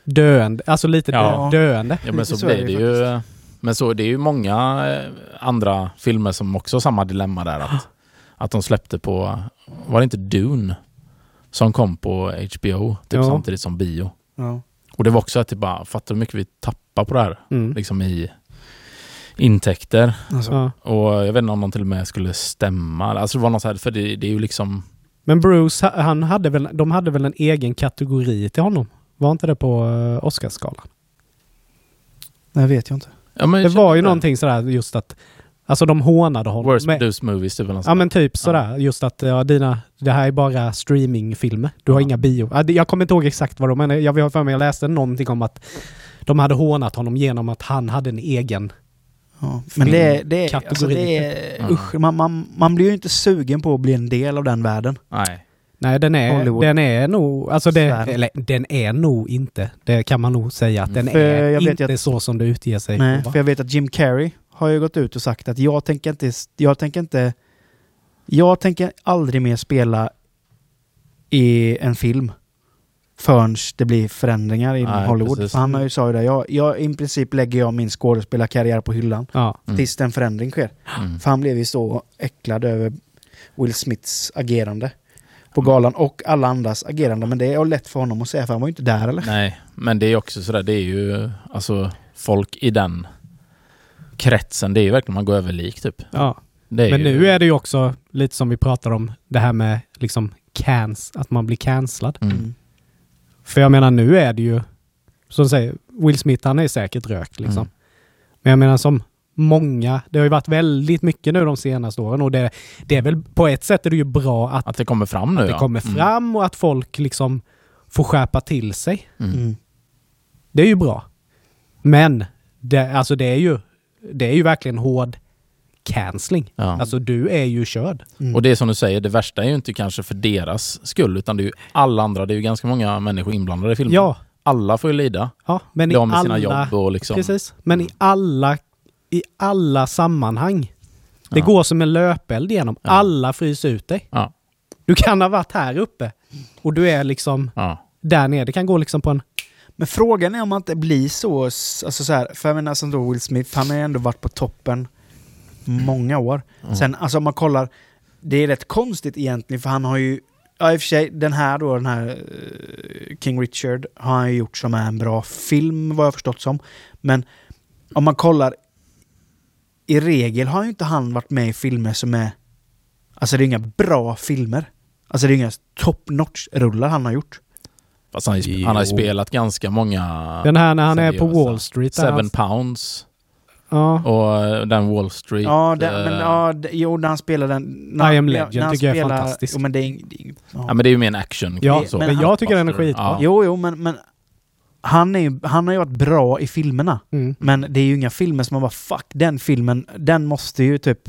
döende, alltså lite Ja. dö, döende. ja men så, blir det det ju. Men så det är ju många eh, andra filmer som också har samma dilemma där. Att, Att de släppte på, var det inte Dune? Som kom på HBO, typ Ja. samtidigt som bio. Ja. Och det var också att det bara, fattar hur mycket vi tappar på det här? Mm. Liksom i intäkter. Alltså, Ja. Och jag vet inte om de till och med skulle stämma. Alltså det var något så här, för det, det är ju liksom... Men Bruce, ha- han hade väl, de hade väl en egen kategori till honom? Var inte det på uh, Oscarsgalan? Det vet jag inte. Ja, men Det jag var ju kände- någonting sådär just att... Alltså de hånade honom. Worst med- produced movies, typ. eller Ja men typ sådär. Just att ja, dina, det här är bara streamingfilmer. Du har Ja. inga bio. Ja, Jag kommer inte ihåg exakt vad de men jag har för mig jag läste någonting om att de hade hånat honom genom att han hade en egen... Ja. Men det är... Det är, Kategori. alltså det är Ja. usch, man, man, man blir ju inte sugen på att bli en del av den världen. Nej. Nej, den är, Hollywood. den är nog... Alltså det, eller, den är nog inte. Det kan man nog säga att den För är jag vet inte att- så som det utger sig Nej, för jag vet att Jim Carrey har ju gått ut och sagt att jag tänker inte... Jag tänker inte... Jag tänker aldrig mer spela i en film förrän det blir förändringar Nej, Hollywood. precis. För han har ju sa ju det. Jag, jag, I princip lägger jag min skådespelarkarriär på hyllan Ja. Mm. tills en förändring sker. Mm. För han blev ju så äcklad över Will Smiths agerande på galan och alla andras agerande. Men det är lätt för honom att säga för han var ju inte där eller? Nej, men det är också sådär, det är ju alltså folk i den kretsen, det är ju verkligen man går över lik typ. ja. Men ju, nu är det ju också lite som vi pratar om det här med liksom cans, att man blir cancellad. Mm. För jag menar nu är det ju, som säger, Will Smith han är säkert rökt liksom. Mm. Men jag menar som många, det har ju varit väldigt mycket nu de senaste åren och det, det är väl på ett sätt är det ju bra att, Att det kommer fram nu att det ja. kommer Mm. fram och att folk liksom får skärpa till sig. Mm. Mm. Det är ju bra. Men det, alltså det är ju, det är ju verkligen hård cancelling. Ja. Alltså du är ju körd. Mm. Och det är som du säger, det värsta är ju inte kanske för deras skull utan det är ju alla andra, det är ju ganska många människor inblandade i filmen. Ja, Alla får ju lida. ja men i alla... sina jobb och liksom... Precis. Men i alla, i alla sammanhang. Det Ja. går som en löpeld igenom. Ja. Alla fryser ut dig. Ja. Du kan ha varit här uppe och du är liksom där nere. Det kan gå liksom på en... Men frågan är om man inte blir så, alltså så här, för jag menar som då Will Smith, han har ju ändå varit på toppen många år. Mm. Sen, alltså om man kollar, det är rätt konstigt egentligen för han har ju, ja i och för sig den här då, den här eh, King Richard har han ju gjort som är en bra film vad jag förstått som. Men om man kollar, i regel har ju inte han varit med i filmer som är, alltså det är inga bra filmer. Alltså det är inga top notch-rullar han har gjort. Fast han, har ju sp- han har ju Jo. spelat ganska många... Den här när han är på seriösa. Wall Street. Seven han- pounds Ja. och eh, den Wall Street. Ja, det, men eh, ja, det, jo, när han spelar den... När, I am Legend när han tycker jag är spelar- fantastisk. Jo, men det är, det ja. Ja men det är ju mer en action. Ja, så. men jag tycker den är skitbra. Ja. Jo, jo, men, men han, är, han har ju varit bra i filmerna. Mm. Men det är ju inga filmer som man bara fuck, den filmen, den måste ju typ...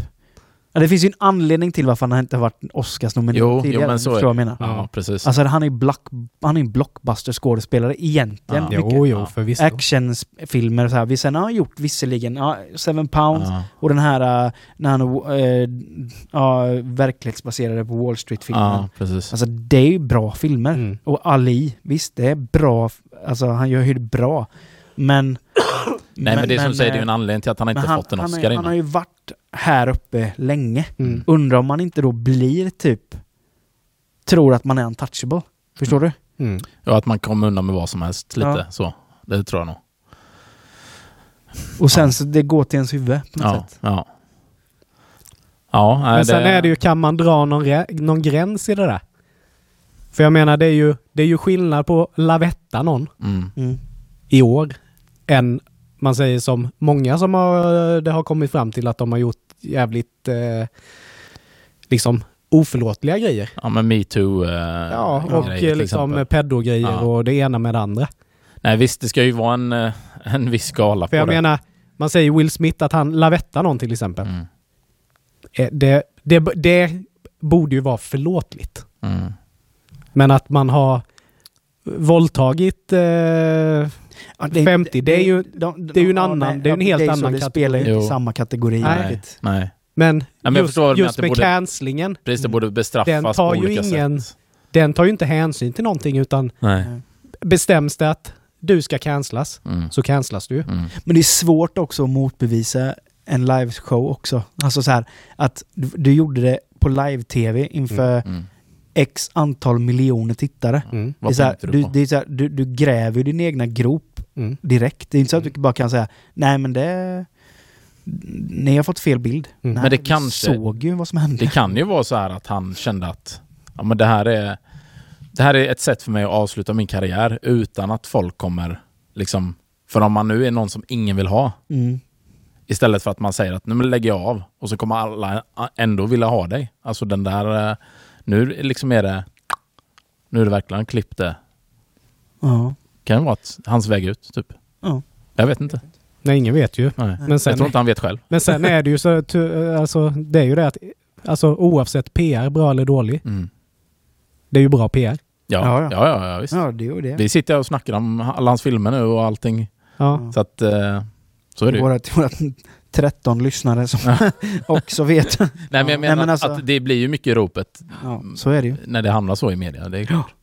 Ja, det finns ju en anledning till varför han inte har varit Oscars-nominerad Jo, jo, tidigare. men så är det. jag menar? Ja, precis. Alltså han är ju block, han är en blockbuster-skådespelare egentligen. Ja. Mycket Jo, jo, förvisso. Actionfilmer och så här. Vi sen har han gjort visserligen ja, Seven Pounds ja. och den här uh, när han uh, ja, verklighetsbaserade på Wall Street-filmen. ja, precis. Alltså det är ju bra filmer. Mm. Och Ali, visst det är bra. Alltså han gör ju det bra. Men... *coughs* Nej men, det är som du säger, det är ju en eh, anledning till att han men inte han, fått en han, Oscar har- innan. han har ju varit här uppe länge. Mm. Undrar om man inte då blir typ... Tror att man är untouchable. Förstår du? Mm. Ja, att man kommer undan med vad som helst lite Ja. så. Det tror jag nog. Och sen Ja. så det går till ens huvud på något Ja, sätt. ja. Ja, nej, Men sen det, är det ju, kan man dra någon, någon gräns i det där? För jag menar, det är ju, det är ju skillnad på lavetta någon Mm. Mm. i år än man säger som många som har, det har kommit fram till att de har gjort jävligt eh, liksom oförlåtliga grejer. Ja, men metoo eh, Ja, och grejer, eh, liksom exempel. pedogrejer Ja. och det ena med det andra. Nej visst, det ska ju vara en, eh, en viss skala För jag det. menar, man säger Will Smith att han lavettar någon till exempel. Mm. Eh, Det, det, det borde ju vara förlåtligt. Mm. Men att man har våldtagit eh, Ja, 50, det är ju- de- det är ju en annan- nej, det är en helt är ju annan så, Det kategori. spelar ju inte samma kategori. Nej. Nej, Men men jag just, menar, just att det med borde- cancellingen, precis det borde bestraffas Den tar på ju olika ingen- sätt. den tar ju inte hänsyn till någonting utan Nej. bestäms det att du ska cancellas Mm. så cancellas du ju. Mm. Men det är svårt också att motbevisa en liveshow också. Alltså så här att du, du gjorde det på live-tv inför Mm. X antal miljoner tittare. Mm. Det är så här, du, det är så här, du, du gräver ju din egna grop Mm. direkt. Det är inte så att du bara kan säga nej men det... Ni har fått fel bild. Mm. Nej, Men det kanske- såg ju vad som hände. Det kan ju vara så här att han kände att ja, men det, här är, det här är ett sätt för mig att avsluta min karriär utan att folk kommer liksom... För om man nu är någon som ingen vill ha Mm. istället för att man säger att nu lägger jag av och så kommer alla ändå vilja ha dig. Alltså den där... Nu liksom är det... Nu är det verkligen klippt det. Ja. Kan ju vara att hans väg ut, typ. Ja. Jag vet inte. Nej, ingen vet ju. Nej. Men sen, Jag tror inte han vet själv. men sen är det ju så, alltså, det är ju det att alltså, oavsett PR, bra eller dålig, Mm. det är ju bra PR. Ja, Ja, ja, ja. ja, visst. ja, det är det. Vi sitter och snackar om alla hans filmer nu och allting. Ja. Så att... eh, Så är det ju. Våra, våra 13 lyssnare som *laughs* också vet. Nej men jag menar men alltså- att det blir ju mycket ropet Ja, så är det ju. när det hamnar så i media. Det är klart.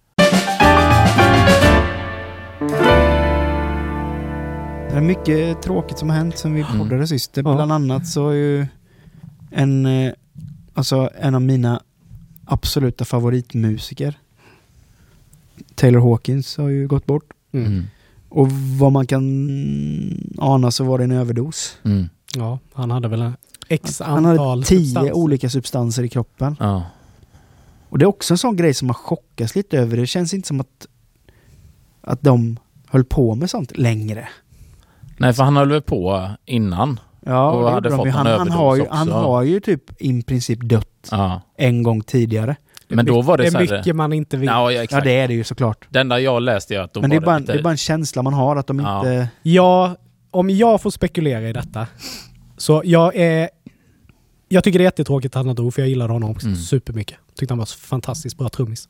Det är mycket tråkigt som har hänt sen vi Mm. poddade sist. Ja. Bland annat så är ju en, eh, alltså en av mina absoluta favoritmusiker Taylor Hawkins har ju gått bort. Mm. Mm. Och vad man kan ana så var det en överdos. Mm. Ja, han hade väl en x Han antal hade tio substanser. olika substanser i kroppen. Ja. Och det är också en sån grej som man chockas lite över. Det känns inte som att, att de höll på med sånt längre. Nej för han höll väl på innan. Ja, Och det hade fått han, han, har ju, också. han har ju typ i princip dött Ja. en gång tidigare. Det Men då var det det så är här- mycket man inte vet. Ja, ja, Ja, det är det ju såklart. Det enda jag läste är att de Men det är, bara, lite... det är bara en känsla man har att de Ja. inte... Ja, om jag får spekulera i detta. Så jag är... Jag tycker det är jättetråkigt att han dog, för jag gillade honom också Mm. supermycket. Tyckte han var så fantastiskt bra trummis.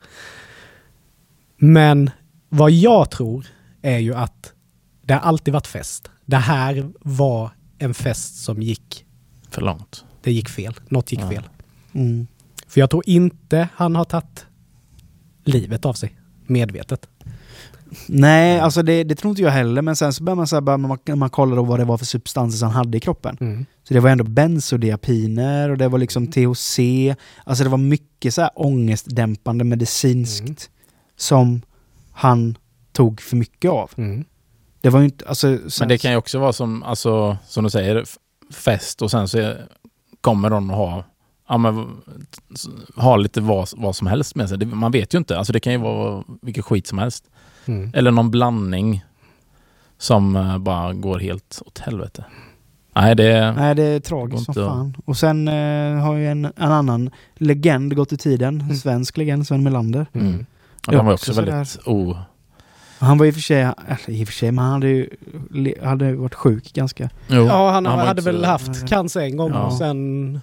Men vad jag tror är ju att det har alltid varit fest. Det här var en fest som gick... För långt. Det gick fel. Något gick Ja. fel. Mm. För jag tror inte han har tagit livet av sig. Medvetet. Nej, alltså det, det tror inte jag heller. Men sen så börjar man, så här, börjar man, man kolla då vad det var för substanser han hade i kroppen. Mm. Så det var ändå bensodiapiner och det var liksom THC. Alltså det var mycket så här ångestdämpande medicinskt Mm. som han tog för mycket av. Mm. Det var inte, alltså... sen- Men det kan ju också vara som, alltså, som du säger, fest och sen så är, kommer de att ha, ja, men, ha lite vad, vad som helst med sig. Det, man vet ju inte. Alltså, det kan ju vara vilket skit som helst. Mm. Eller någon blandning som eh, bara går helt åt helvete. Nej, det... Nej, det är tragiskt som inte fan. Och sen eh, har ju en, en annan legend gått i tiden. En svensk legend, Sven Melander. Mm. Ja, han var också också väldigt... Oh, Han var i och för sig, eller i och för sig, men han hade ju hade varit sjuk ganska. jo, Ja, han, var hade inte väl så- haft cancer en gång Ja. och sen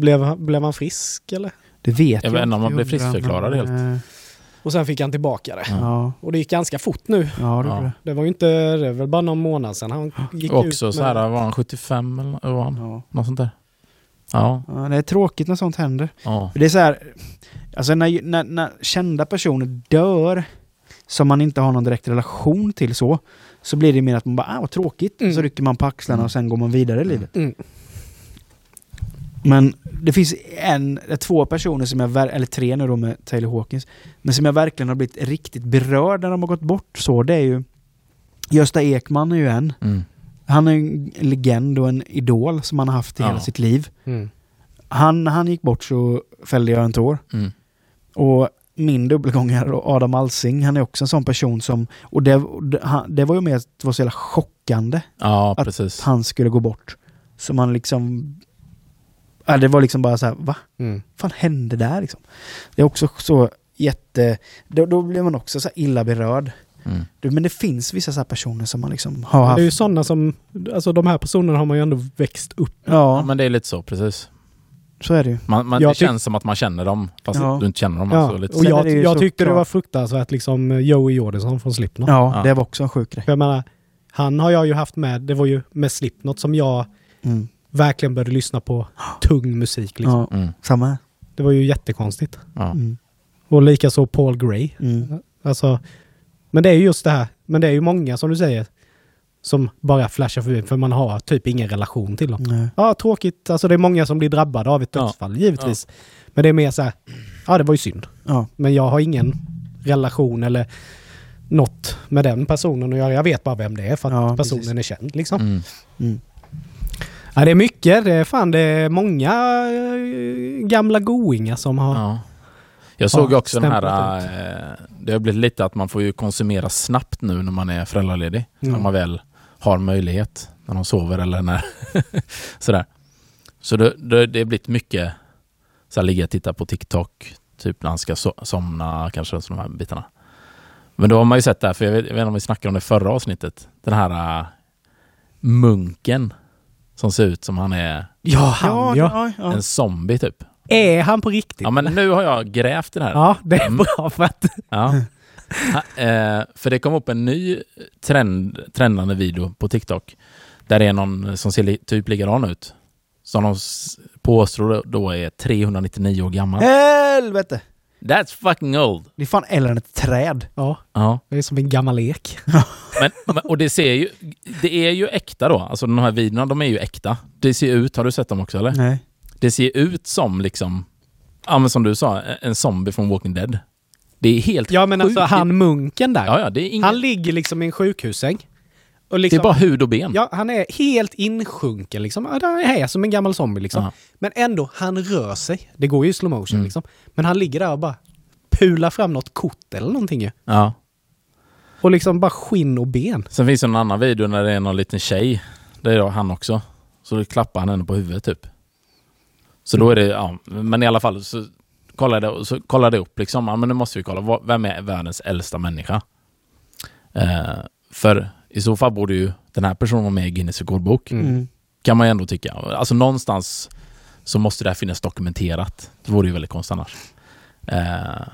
blev, han- blev han frisk eller? Det vet Jag vet inte om han blev friskförklarad helt. Och sen fick han tillbaka det. Ja, Och det gick ganska fort nu. ja, det Ja. det. Det var ju inte, det väl bara någon månad sedan han gick Och ut också så här, var han 75 eller var han? Ja. Något sånt där. Ja, Ja, det är tråkigt när sånt händer. ja. Det är så här, alltså när, när, när kända personer dör som man inte har någon direkt relation till så, så blir det mer att man bara, ah vad tråkigt. Mm. Så rycker man på axlarna Mm. och sen går man vidare i livet. Mm. Men det finns en, två personer som jag, eller tre nu då med Taylor Hawkins, men som jag verkligen har blivit riktigt berörd när de har gått bort så, det är ju Gösta Ekman är ju en. Mm. Han är en legend och en idol som han har haft i Ja. hela sitt liv. Mm. Han, han gick bort så fällde jag en tår. Mm. Och min dubbelgångare då, Adam Alsing, han är också en sån person som... Och det, det, var ju mer att det var så jävla chockande Ja, precis. att han skulle gå bort. Så man liksom... Ja, det var liksom bara så här, va? Mm. Vad fan hände där liksom? Det är också så jätte... Då, då blir man också så här illa berörd. Mm. Du, Men det finns vissa så här personer som man liksom har haft... Det är ju sådana som, alltså de här personerna har man ju ändå växt upp Ja, Ja, men det är lite så, precis. så är det ju. Man, man, det känns som att man känner dem, fast Ja. du inte känner dem. Ja, Alltså, lite. och jag, jag så tyckte det var fruktansvärt liksom Joey Jordison från Slipknot. Ja, Ja. det var också en sjuk grej. För jag menar, han har jag ju haft med, det var ju med Slipknot som jag Mm. Verkligen började lyssna på tung musik. Liksom. Ja, Mm. samma. Det var ju jättekonstigt. Ja. Mm. Och likaså Paul Gray. Mm. Alltså, men det är ju just det här, men det är ju många som du säger, som bara flashar förbi för man har typ ingen relation till dem. Nej. Ja, tråkigt. Alltså det är många som blir drabbade av ett Ja. dödsfall, givetvis. Men det är mer så här, ja det var ju synd. Ja. Men jag har ingen relation eller något med den personen att göra. Jag vet bara vem det är för att Ja, personen precis. är känd liksom. Mm. Mm. Ja, det är mycket. Det är fan det är många eh, gamla goingar som har... Ja. Jag såg Ja, också den här... stämplat eh, Det har blivit lite att man får ju konsumera snabbt nu när man är föräldraledig. Mm. När man väl har möjlighet. När de sover eller när... *laughs* sådär. Så det, det, det har blivit mycket så här, ligga och titta på TikTok. Typ när han ska so somna, kanske de här bitarna. Men då har man ju sett det här, för jag vet, jag vet inte om vi snackade om det förra avsnittet. Den här äh, munken som ser ut som han är Ja, han ja. ja, ja. en zombie typ. Är han på riktigt? Ja men nu har jag grävt i det här. Ja, det är Mm. bra för att... Ja. Ha, eh, för det kom upp en ny trend, trendande video på TikTok. Där det är någon som ser li, typ likadan ut. Som de påstår då är 399 år gammal. Helvete! That's fucking old! Det är fan äldre än ett träd. Ja, Ja. det är som en gammal ek. *laughs* Men, men- och det ser ju, det är ju äkta då. Alltså de här videorna, de är ju äkta. Det ser ut, har du sett dem också eller? Nej. Det ser ut som liksom, ja men som du sa, en zombie från Walking Dead. Det är helt Ja, men alltså sjukt. han munken där. Ja, ja, det är ingen, Han ligger liksom i en sjukhussäng. Och det liksom, är bara hud och ben. Ja, han är helt insjunken liksom. Han är här som en gammal zombie liksom. Men ändå, han rör sig. Det går ju i slow motion Mm. liksom. Men han ligger där och bara pular fram något kort eller någonting ju. Ja. Och liksom bara skinn och ben. Sen finns det en annan video när det är någon liten tjej. Det är då han också. Så då klappar han henne på huvudet typ. Så då är det, ja, men i alla fall så kollade jag så kollade upp liksom, ja men nu måste vi kolla, vem är världens äldsta människa? Eh, för i så fall borde ju den här personen vara med i Guinness rekordbok. Mm. Kan man ju ändå tycka. Alltså någonstans så måste det här finnas dokumenterat. Det vore ju väldigt konstigt annars. Eh,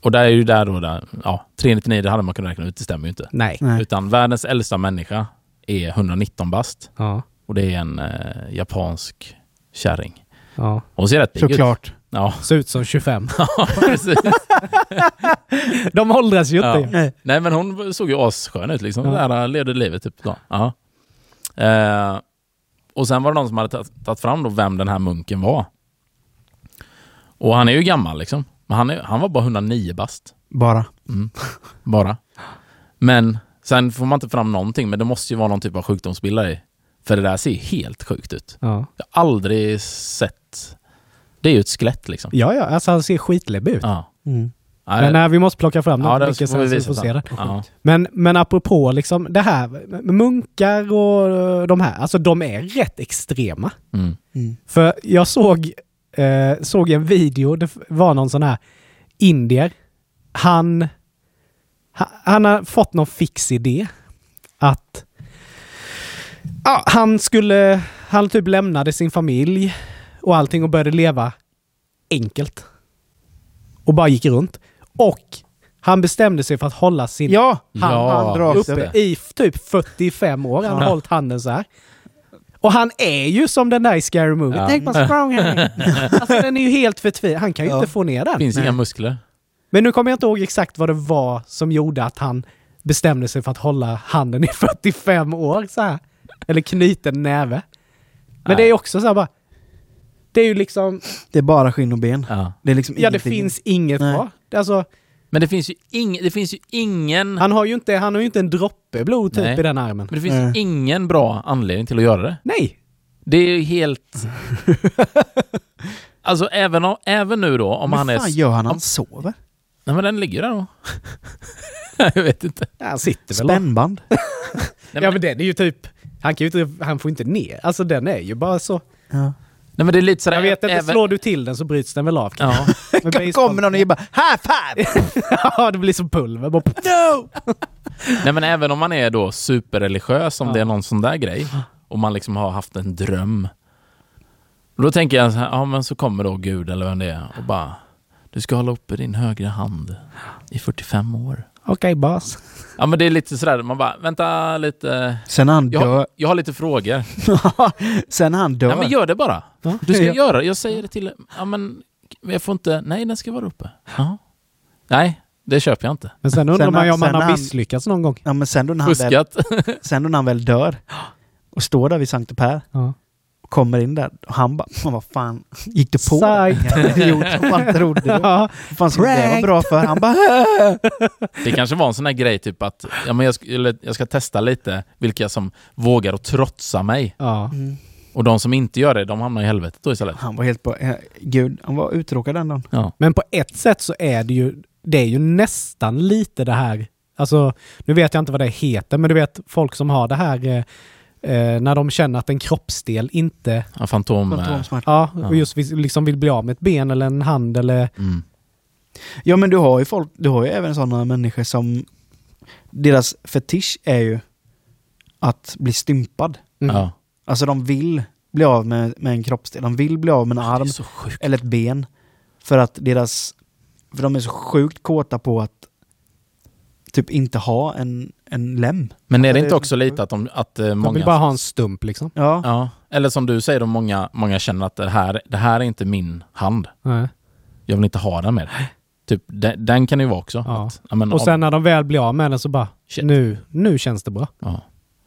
och där är ju där då, där, ja, 399 det hade man kunnat räkna ut, det stämmer ju inte. Nej. Nej. Utan världens äldsta människa är 119 bast. Ja. Och det är en eh, japansk kärring. ja. Hon ser rätt pigg ut. Såklart. Ja, Ser ut som 25. *laughs* precis. *laughs* De åldras ju inte. Ja. Nej. Men hon såg ju asskön ut liksom. Ja. Där levde livet typ. Då. Ja. Eh, och sen var det någon som hade tagit- fram då vem den här munken var. Och han är ju gammal liksom. Men han, är, han var bara 109 bast. Bara. Mm. Bara. Men sen får man inte fram någonting, men det måste ju vara någon typ av sjukdomsbild i. För det där ser helt sjukt ut. Ja. Jag har aldrig sett... Det är ju ett skelett liksom. ja, ja. Alltså han ser skitläbbig ut. Ja. Mm. Men nej, vi måste plocka fram ja, det mycket vi får se det. Ja. Men, men apropå liksom det här munkar och de här, alltså de är rätt extrema. Mm. Mm. För jag såg, eh, såg en video, det var någon sån här indier. Han, ha- han har fått någon fix idé. Att ja, han skulle, han typ lämnade sin familj och allting och började leva enkelt. Och bara gick runt. Och han bestämde sig för att hålla sin Ja! Han- Ja, uppe i typ 45 år. Han har Ja. hållit handen så här. Och han är ju som den där i Scary Movie. Ja. Take my strong hand. alltså den är ju helt förtvivlad. Han kan ju Ja. inte få ner den. finns Nej. inga muskler. Men nu kommer jag inte ihåg exakt vad det var som gjorde att han bestämde sig för att hålla handen i 45 år så här. Eller knuten näve. Men Nej. det är också så här bara... Det är ju liksom... Det är bara skinn och ben. Ja. Det är liksom Ja, det finns inget Nej. bra. Alltså, Men det finns ju, ing, det finns ju ingen... han har ju inte, han har ju inte en droppe blod typ Nej. i den armen. Men det finns ju Nej. ingen bra anledning till att göra det. Nej! Det är ju helt... alltså även, om, även nu då, om Men han är... fan gör han om- han sover? Nej men den ligger där då. *laughs* jag vet inte. Han sitter väl Spännband? *laughs* Nej, Ja men, men den är ju typ... Han kan ju inte... Han får inte ner. Alltså den är ju bara så... Ja. Nej men det är lite sådär... Jag vet inte, även, slår du till den så bryts den väl av. Ja. *laughs* Kommer någon och bara high five! *laughs* ja, det blir som pulver. Bara, *laughs* No! Nej men även om man är då superreligiös, om Ja. det är någon sån där grej, och man liksom har haft en dröm. Då tänker jag så här, ja men så kommer då Gud eller vem det är och bara Du ska hålla uppe din högra hand i 45 år. Okej, bas. Ja men det är lite sådär, man bara vänta lite. Sen han Jag, dör... har- jag har lite frågor. Sen han dör... Nej men gör det bara. Ja. Du ska Ja. göra. Jag säger det till Ja men jag får inte, nej den ska vara uppe. Ja. Nej, Det köper jag inte. Men sen undrar Sen man ju när- om man sen har han- misslyckats någon gång. Ja, men sen då när han väl, Fuskat. *laughs* sen då när han väl dör *gasps* och står där vid Sankte Per Ja. och kommer in där och han bara, "Men vad fan, gick du på? Idiot, *laughs* vad fan trodde du? *laughs* Ja. Fan skulle det vara bra för? Han bara, Det kanske var en sån här grej typ att ja, men jag, sk- eller jag ska testa lite vilka som vågar att trotsa mig. ja. mm. Och de som inte gör det, de hamnar i helvetet då istället. han var helt på, eh, gud, han var uttråkad den dagen. Ja. Men på ett sätt så är det ju, det är ju nästan lite det här, alltså nu vet jag inte vad det heter, men du vet folk som har det här eh, eh, när de känner att en kroppsdel inte, Ja, fantom... eh, Fantomsmärta. ja, och just liksom vill bli av med ett ben eller en hand eller, Mm. Ja men du har ju folk, du har ju även sådana människor som deras fetisch är ju att bli stympad. Mm. Ja. Alltså de vill bli av med, med en kroppsdel, de vill bli av med en Det arm eller ett ben. För att deras, för de är så sjukt kåta på att typ inte ha en, en lem. Men är det Ja, inte det- också lite att, de, att eh, de många... vill bara ha en stump liksom. Ja. Ja, eller som du säger, då många, många känner att det här, det här är inte min hand. Nej. Jag vill inte ha den mer. Typ, den, den kan det ju vara också. Ja. Att, men, Och om- sen när de väl blir av med den så bara, Shit. nu, nu känns det bra. Ja.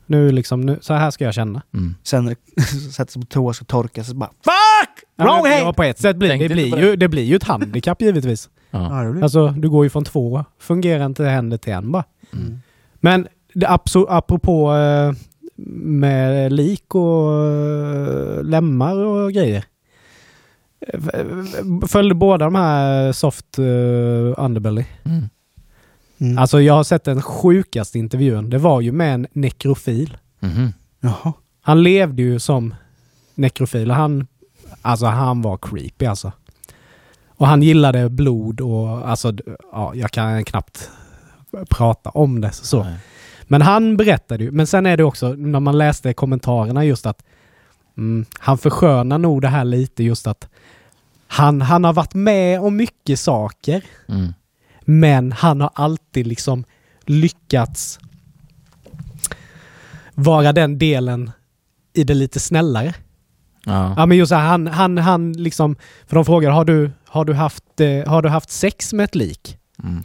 Nu liksom, nu, så här ska jag känna. Mm. Sen när det *laughs* sätter sig på toa och ska torka sig så bara FUCK! Wrong hand! ja, på ett sätt blir Tänkte det, blir på ju, det blir ju ett handikapp givetvis. Ja. Ja, det blir- Alltså, du går ju från två fungerande händer till en bara. Mm. Men det, apropå eh, med lik och eh, lemmar och grejer. Eh, Följde båda de här soft underbelly. Mm. Mm. Alltså jag har sett den sjukaste intervjun. Det var ju med en nekrofil. Mhm. Jaha. Han levde ju som nekrofil och han, alltså han var creepy alltså. Och han gillade blod och alltså, ja, jag kan knappt prata om det så. Nej. Men han berättade ju, men sen är det också när man läste kommentarerna just att mm, han förskönar nog det här lite just att han, han har varit med om mycket saker Mm. Men han har alltid liksom lyckats vara den delen i det lite snällare. Ja. Ja men just här, han, han, han liksom, för de frågar har du, har, du haft, eh, har du haft sex med ett lik? Mm.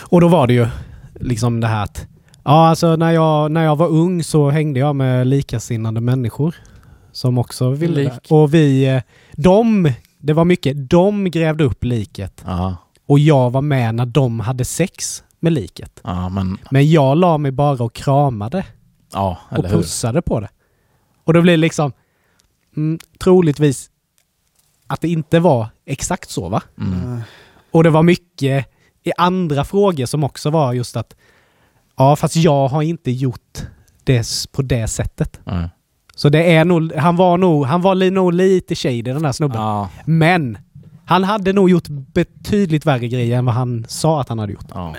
Och då var det ju liksom det här att Ja, alltså när jag, när jag var ung så hängde jag med likasinnade människor. Som också ville Lik. det. Och vi, eh, de, det var mycket, de grävde upp liket. Ja. Och jag var med när de hade sex med liket. ja, men Men jag la mig bara och kramade ja, och eller hur? pussade på det. Och då blir det liksom mm, troligtvis att det inte var exakt så va? Mm. Och det var mycket i andra frågor som också var just att ja, fast jag har inte gjort det på det sättet. Ja. Så det är nog, han var nog, han var nog lite shady den där snubben. Ja. Men han hade nog gjort betydligt värre grejer än vad han sa att han hade gjort. Ja.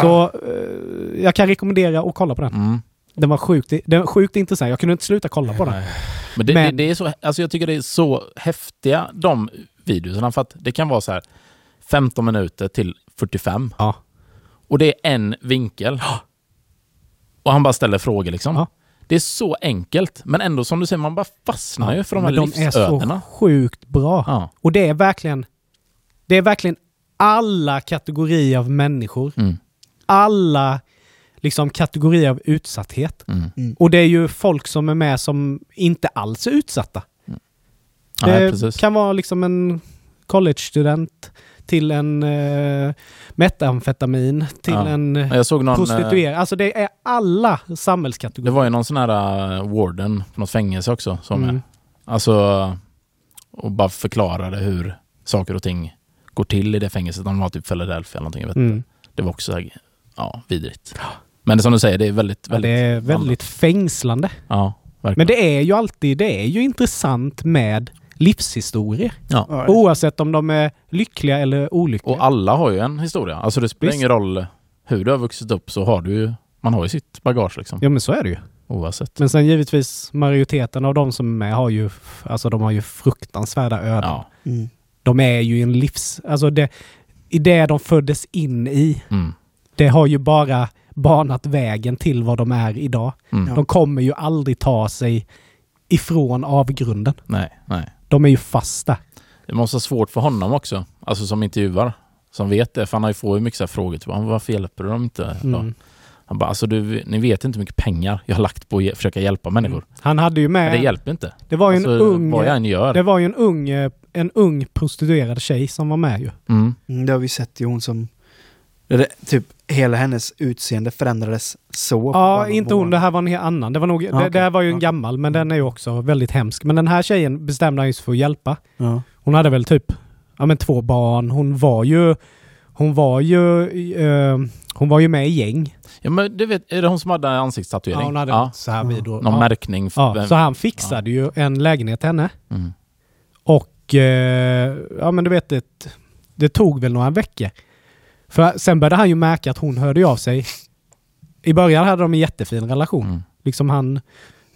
Så eh, jag kan rekommendera att kolla på den. Mm. Den var sjukt, den var sjukt intressant. Jag kunde inte sluta kolla på den. Men, det, Men- Det, det är så, alltså jag tycker det är så häftiga de videorna för att det kan vara så här 15 minuter till 45 Ja. och det är en vinkel. Och han bara ställer frågor liksom. Ja. Det är så enkelt men ändå som du säger, man bara fastnar ju för de här de är så sjukt bra. Ja. Och det är verkligen, det är verkligen alla kategorier av människor. Mm. Alla liksom kategorier av utsatthet. Mm. Och det är ju folk som är med som inte alls är utsatta. Nej, det precis. kan vara liksom en college-student till en uh, metamfetamin till Ja. en Jag såg någon... eh, prostituerad. Alltså det är alla Det samhällskategorier. var ju någon sån här uh, warden på något fängelse också. Som Mm. Alltså, och bara förklarade hur saker och ting går till i det fängelset. De var typ Philadelphia eller någonting. Jag vet. Mm. Det var också ja, vidrigt. Men det som du säger, det är väldigt... Ja, väldigt det är väldigt fängslande. Ja, verkligen. Men det är ju alltid, det är ju intressant med livshistorier. ja. Oavsett om de är lyckliga eller olyckliga. Och alla har ju en historia. Alltså det spelar Visst. ingen roll hur du har vuxit upp så har du ju... Man har ju sitt bagage liksom. Ja men så är det ju. Oavsett. Men sen givetvis majoriteten av de som är med har ju, alltså de har ju fruktansvärda öden. Ja. Mm. De är ju en livs... Alltså det, i det de föddes in i, Mm. det har ju bara banat vägen till vad de är idag. Mm. De kommer ju aldrig ta sig ifrån avgrunden. Nej, nej. De är ju fast där. Det måste vara svårt för honom också. Alltså som intervjuar. som vet det. För han har ju får ju mycket så här frågor. Typ, "Ah, varför hjälper du dem inte? Ja. Mm. Han bara, alltså du, ni vet inte hur mycket pengar jag har lagt på att försöka hjälpa människor. Han hade ju Men med... det hjälper inte. det var ju en alltså, ung... Vad jag än gör. Det var ju en ung, en ung prostituerad tjej som var med ju. Mm. Mm, det har vi sett i hon som... Typ hela hennes utseende förändrades så. Ja, inte hon. Det här var en helt annan. Det, var nog, Ja, det, okej. det här var ju en Ja. gammal, men den är ju också väldigt hemsk. Men den här tjejen bestämde han sig för att hjälpa. Ja. Hon hade väl typ ja, men två barn. Hon var ju... Hon var ju... eh, hon var ju med i gäng. Ja, men du vet, är det hon som hade Ja, ansiktstatuering? hon hade ja. så här vid och, Någon ja. märkning. Ja, vem- så han fixade ju en lägenhet till henne. mm. Och eh, ja men du vet, det, det tog väl några veckor. För sen började han ju märka att hon hörde av sig. I början hade de en jättefin relation. Mm. Liksom han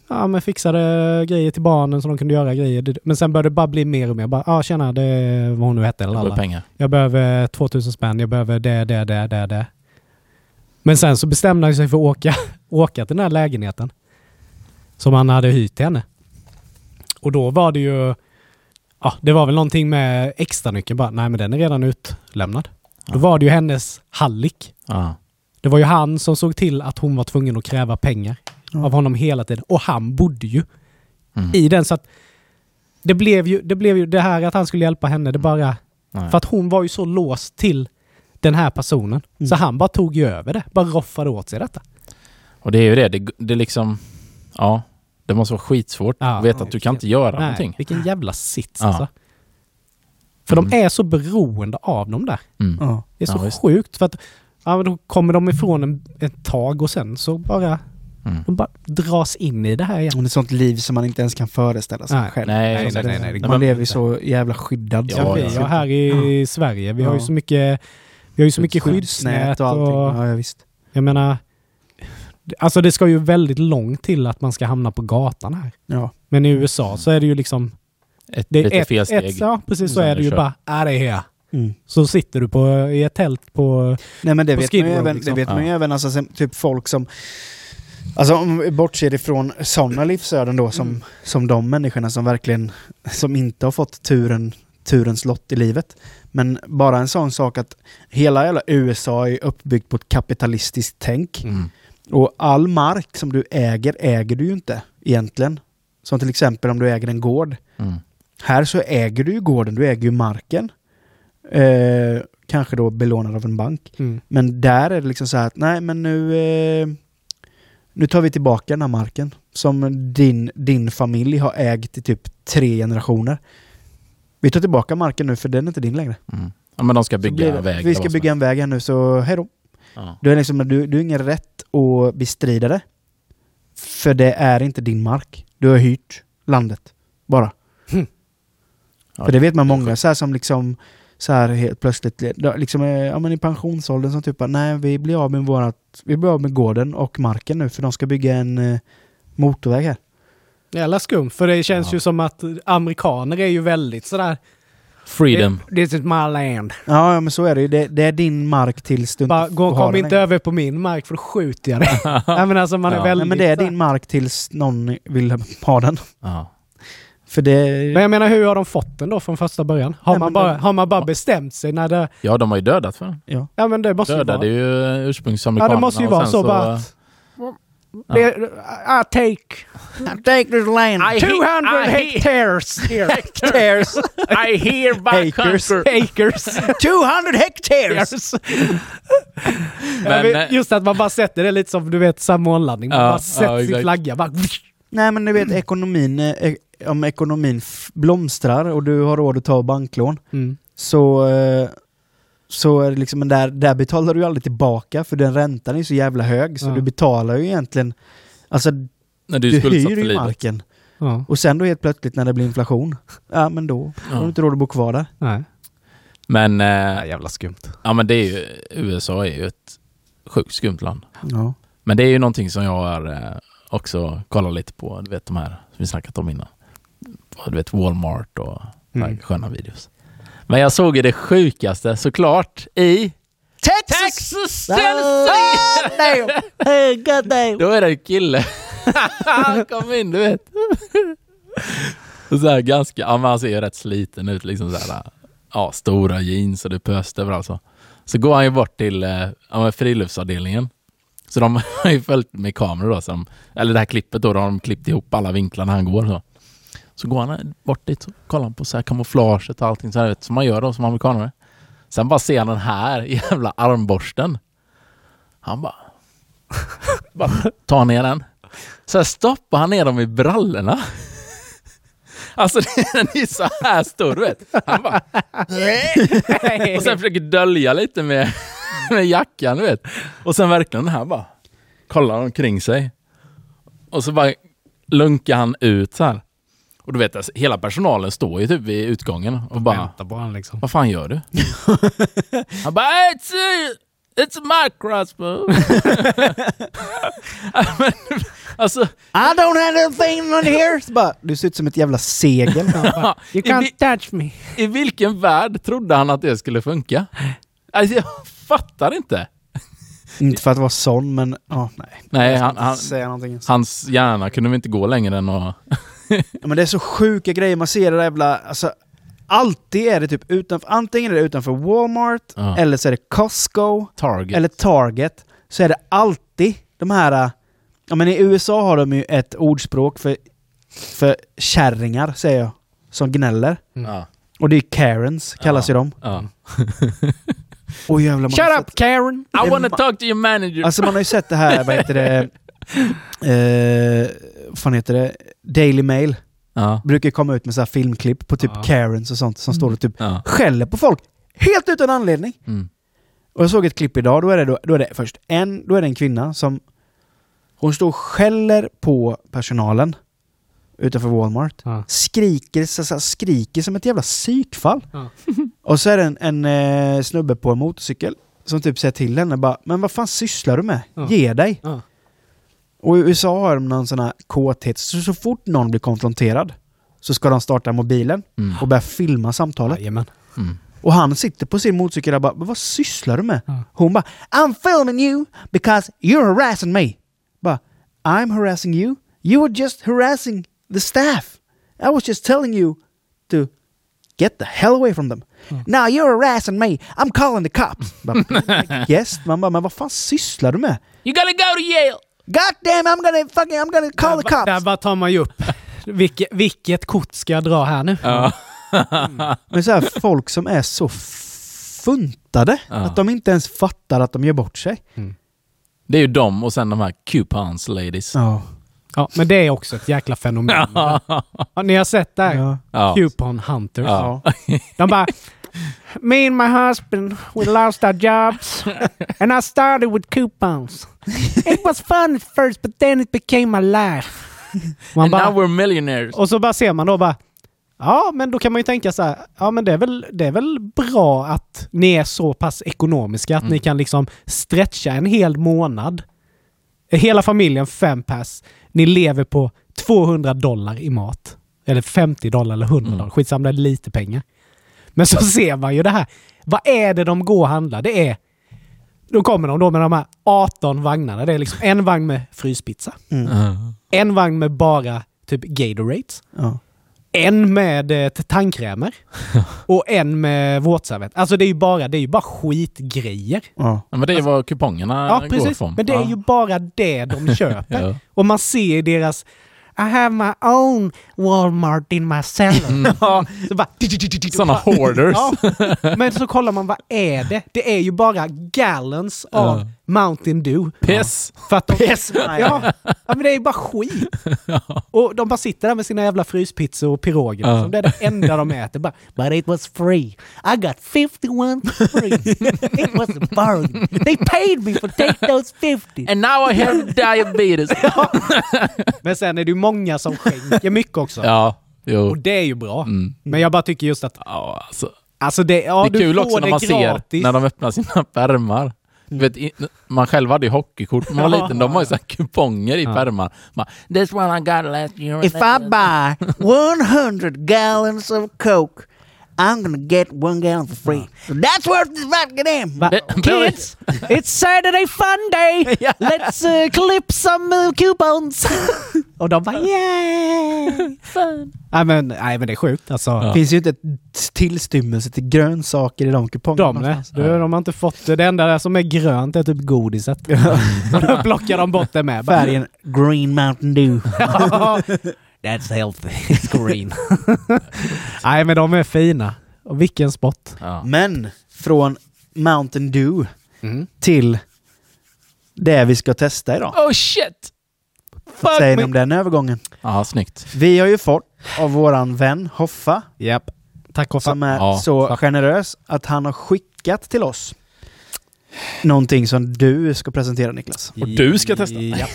ja, men fixade grejer till barnen så de kunde göra grejer. Men sen började det bara bli mer och mer. Bara, ja tjena, det är vad hon nu hette. Eller var alla. pengar. Jag behöver 2000 spänn, jag behöver det, det, det, det, det. Men sen så bestämde han sig för att åka, *laughs* åka till den här lägenheten. Som han hade hyrt till henne. Och då var det ju... Ja, det var väl någonting med extra nyckeln bara. Nej, men den är redan utlämnad. Då var det ju hennes hallick. Ja. Det var ju han som såg till att hon var tvungen att kräva pengar Ja. av honom hela tiden. Och han bodde ju Mm. i den så att det blev ju det, blev ju det här att han skulle hjälpa henne. Det bara... Nej. För att hon var ju så låst till den här personen. Mm. Så han bara tog ju över det. Bara roffade åt sig detta. Och det är ju det. Det, det är liksom... Ja. Det måste vara skitsvårt Ja. att veta att du kan inte göra någonting. vilken jävla sits Ja. alltså. För Mm. de är så beroende av dem där. Mm. Ja. Det är så Ja, sjukt. För att ja, då kommer de ifrån en, ett tag och sen så bara, Mm. de bara dras in i det här igen. Hon är ett sånt liv som man inte ens kan föreställa sig Nej. själv. Nej, nej, nej, det- nej, det man lever ju så jävla skyddad. Ja, Ja, ja. här i Sverige, vi har ju Ja. så mycket vi har ju så mycket skyddsnät och, och allting. Ja, ja, visst. jag menar Alltså det ska ju väldigt långt till att man ska hamna på gatan här. Ja. Men i USA så är det ju liksom Ett det är lite ett, felsteg. ett, Ja precis så är det ju kört. bara, är det här. Mm. Så sitter du på, i ett tält på... Nej men det vet, man ju även, liksom. det vet man ju Ja. även, alltså typ folk som... Alltså om vi bortser ifrån sådana livsöden då som, Mm. som de människorna som verkligen, som inte har fått turen, turens lott i livet. Men bara en sån sak att hela jävla USA är uppbyggt på ett kapitalistiskt tänk. Mm. Och all mark som du äger, äger du ju inte egentligen. Som till exempel om du äger en gård. Mm. Här så äger du ju gården, du äger ju marken. Eh, kanske då belånad av en bank. Mm. Men där är det liksom så här att nej men nu eh, Nu tar vi tillbaka den här marken som din, din familj har ägt i typ tre generationer. Vi tar tillbaka marken nu för den är inte din längre. Mm. Ja, men de ska bygga det- en väg. Vi ska bygga en väg här nu så hej då. är. Ja. Du har liksom, du, du har ingen rätt att bestrida det. För det är inte din mark. Du har hyrt landet. Bara. Ja, För det vet man många så här som liksom så här helt plötsligt liksom är, ja, men i pensionsåldern som typ nej vi blir av med vårat, vi blir av med gården och marken nu för de ska bygga en eh, motorväg här. Jävla skumt, för det känns Ja. ju som att amerikaner är ju väldigt sådär... Freedom. This is my land. Ja, ja men så är det ju. Det, det är din mark tills du Bara, inte gå, kom den inte längre. över på min mark för då skjuter jag dig. *laughs* ja, men alltså man är Ja. väldigt... Nej, men det är din mark tills någon vill ha den. Ja. För det... Men jag menar, hur har de fått den då från första början? Har, Nej, man, bara, har man bara bestämt sig när det... ja, de har ju dödat för den. Ja. Ja men det måste ju Dödade vara... ju ursprungsamerikanerna. Ja, det måste ju vara sen så bara att- Ja. I take Take this land! 200 I- hectares here. Hectares! I hereby Acres. conquer. Acres. 200 hectares! *laughs* Men, eh, Just att man bara sätter det lite som du vet sammånlandning. Man Ja, bara ja, sätter sin exakt. flagga. Bara, Nej men du vet ekonomin, eh, om ekonomin blomstrar och du har råd att ta banklån mm. så, eh, så är det liksom, men där, där betalar du aldrig tillbaka för den räntan är så jävla hög så Ja. du betalar ju egentligen, alltså när du du är hyr ju marken ja. och sen då helt plötsligt när det blir inflation, ja men då har du Ja. inte råd att bo kvar där. Nej. Men, eh, Ja, jävla skumt. ja, men det är ju, USA är ju ett sjukt skumt land. Ja. Men det är ju någonting som jag har eh, också kollat lite på. Du vet de här som vi snackat om innan. Du vet Walmart och Mm. sköna videos. Men jag såg ju det sjukaste såklart i Texas! Hey, god damn! Då är det en kille. Han *laughs* kom in, du vet. Och så här ganska, ja men han ser ju rätt sliten ut liksom så här. ja, stora jeans och det pöste överallt. Så. så går han ju bort till eh, ja, friluftsavdelningen. Så de *laughs* har ju följt med kameror då, som, eller det här klippet då, då har de klippt ihop alla vinklar när han går. Så, så går han bort dit och kollar på så här kamouflaget och allting så här, vet, som man gör då som amerikanare. Sen bara ser han den här *laughs* jävla armborsten. Han bara, *laughs* bara tar ner den. Så här stoppar han ner dem i brallorna. *laughs* Alltså den är så här stor, vet. Han bara... och sen försöker dölja lite med, med jackan, vet. Och sen verkligen den här bara kollar omkring sig. Och så bara lunkar han ut så här. Och du vet, alltså, hela personalen står ju typ vid utgången och bara... Vänta på han liksom. Vad fan gör du? *laughs* han bara it's a, it's my crossbow. *laughs* Men, alltså, I don't have anything on here! Bara, du ser ut som ett jävla segel. *laughs* You can't touch me. I vilken värld trodde han att det skulle funka? Alltså, jag fattar inte. Inte för att vara sån, men ja, nej. Nej, han, han, hans hjärna kunde väl inte gå längre än att... Ja, men det är så sjuka grejer, man ser det där jävla... Alltså, alltid är det typ utanför, antingen är det utanför Walmart, Ja. eller så är det Costco, Target. eller Target. Så är det alltid de här... Ja men i USA har de ju ett ordspråk för, för kärringar, säger jag, som gnäller. Ja. Och det är Karens, kallas Ja. ju de. Ja. Åh jävlar, Shut sett- up Karen! I wanna talk to your manager. Alltså man har ju sett det här, vad heter det? Eh, vad fan heter det? Daily Mail. ja. Brukar komma ut med så här filmklipp på typ Ja. Karens och sånt som står och typ Ja. skäller på folk. Helt utan anledning. Mm. Och jag såg ett klipp idag, då är det, då, då är det först en, då är det en kvinna som hon står och skäller på personalen utanför Walmart. Ja. Skriker, så, så, skriker som ett jävla psykfall. Ja. *laughs* och så är det en, en eh, snubbe på en motorcykel som typ säger till henne bara Men vad fan sysslar du med? Ja. Ge dig! Ja. Och i USA har de någon sån här kåthet, så, så fort någon blir konfronterad så ska de starta mobilen Mm. och börja filma samtalet. Jajamän. Mm. Och han sitter på sin motorcykel och bara, "Men vad sysslar du med? Ja. Hon bara, I'm filming you because you're harassing me. Bara, I'm harassing you? You were just harassing the staff. I was just telling you to get the hell away from them. Now you're harassing me. I'm calling the cops. *laughs* Bara, yes. Man bara, men vad fan sysslar du med? You gotta go to Yale! God damn, I'm gonna fucking, I'm gonna call the Där, där cops. bara tar man ju upp. Vilket, vilket kort ska jag dra här nu? Ja. Men så här, folk som är så funtade Ja. att de inte ens fattar att de gör bort sig. Det är ju de och sen de här coupons ladies. Ja. Ja, men det är också ett jäkla fenomen. *laughs* Ja, ni har sett det här? Ja. Ja. Coupon hunters. Ja. De bara Me and my husband, we lost our jobs *laughs* and I started with coupons. It was fun at first but then it became my life. *laughs* Man And now bara, we're millionaires. och så bara ser man då bara Ja, men då kan man ju tänka så här. Ja, men det är väl, det är väl bra att ni är så pass ekonomiska att Mm. ni kan liksom stretcha en hel månad. Hela familjen, fem pass. Ni lever på 200 dollar i mat. Eller 50 dollar eller 100 Mm. dollar. Skitsamma, det är lite pengar. Men så ser man ju det här. Vad är det de går och handlar? Det är... Då kommer de då med de här 18 vagnarna. Det är liksom en vagn med fryspizza. Ja. En vagn med bara typ Gatorades. Ja. En med eh, tandkrämer. *laughs* och en med våtservett. Alltså det är ju bara, det är ju bara skitgrejer. Ja. Men det är vad kupongerna Ja, går precis. från. Men det är ja. ju bara det de *laughs* köper. Ja. Och man ser deras I have my own Walmart in my cellar. *laughs* Ja, Så bara, *laughs* sådana *laughs* hoarders. Ja, men så kollar man vad är det? Det är ju bara gallons av. Mountain Dew. Piss. För att de, Piss, ja, ja, men det är ju bara skit. *laughs* Och de bara sitter där med sina jävla fryspizzor och piroger. Ja. Liksom. Det är det enda de äter. Bara, But it was free. I got 51 for free. *laughs* It was a bargain. They paid me for take those 50. And now I have diabetes. *laughs* Men sen är det ju många som skänker mycket också. ja, jo. Och det är ju bra. Mm. Men jag bara tycker just att Ja, alltså. Alltså det, ja, det är kul också när man gratis. ser när de öppnar sina pärmar. Vet, man själv hade ju hockeykort när man var Ja. liten. De har ju så kuponger i Ja. pärmar. Man, This one I got last year. If I buy 100 gallons of Coke, I'm gonna get one gallon for free. That's worth the vodka damn! Va? Billy- Kids, it's Saturday fun day! *laughs* Let's uh, clip some uh, coupons! *laughs* och de bara yay! Fun! Nej men, nej men det är sjukt alltså. Det finns ju inte ett tillstymmelse till grönsaker i de kupongerna. De, nej. Du, de har inte fått det. Det enda där som är grönt är typ godiset. *laughs* och då plockar de bort det med. Färgen Green Mountain Dew. That's healthy. *laughs* It's green. *laughs* nej men de är fina. Och vilken spot. Ja. Men från Mountain Dew Mm. till det vi ska testa idag. Oh shit! Vad säger ni om den övergången? Ja, snyggt. Vi har ju fått av våran vän Hoffa, Japp. Tack Hoffa. som är Ja, så tack. generös att han har skickat till oss någonting som du ska presentera Niklas. Och du ska testa. Ja.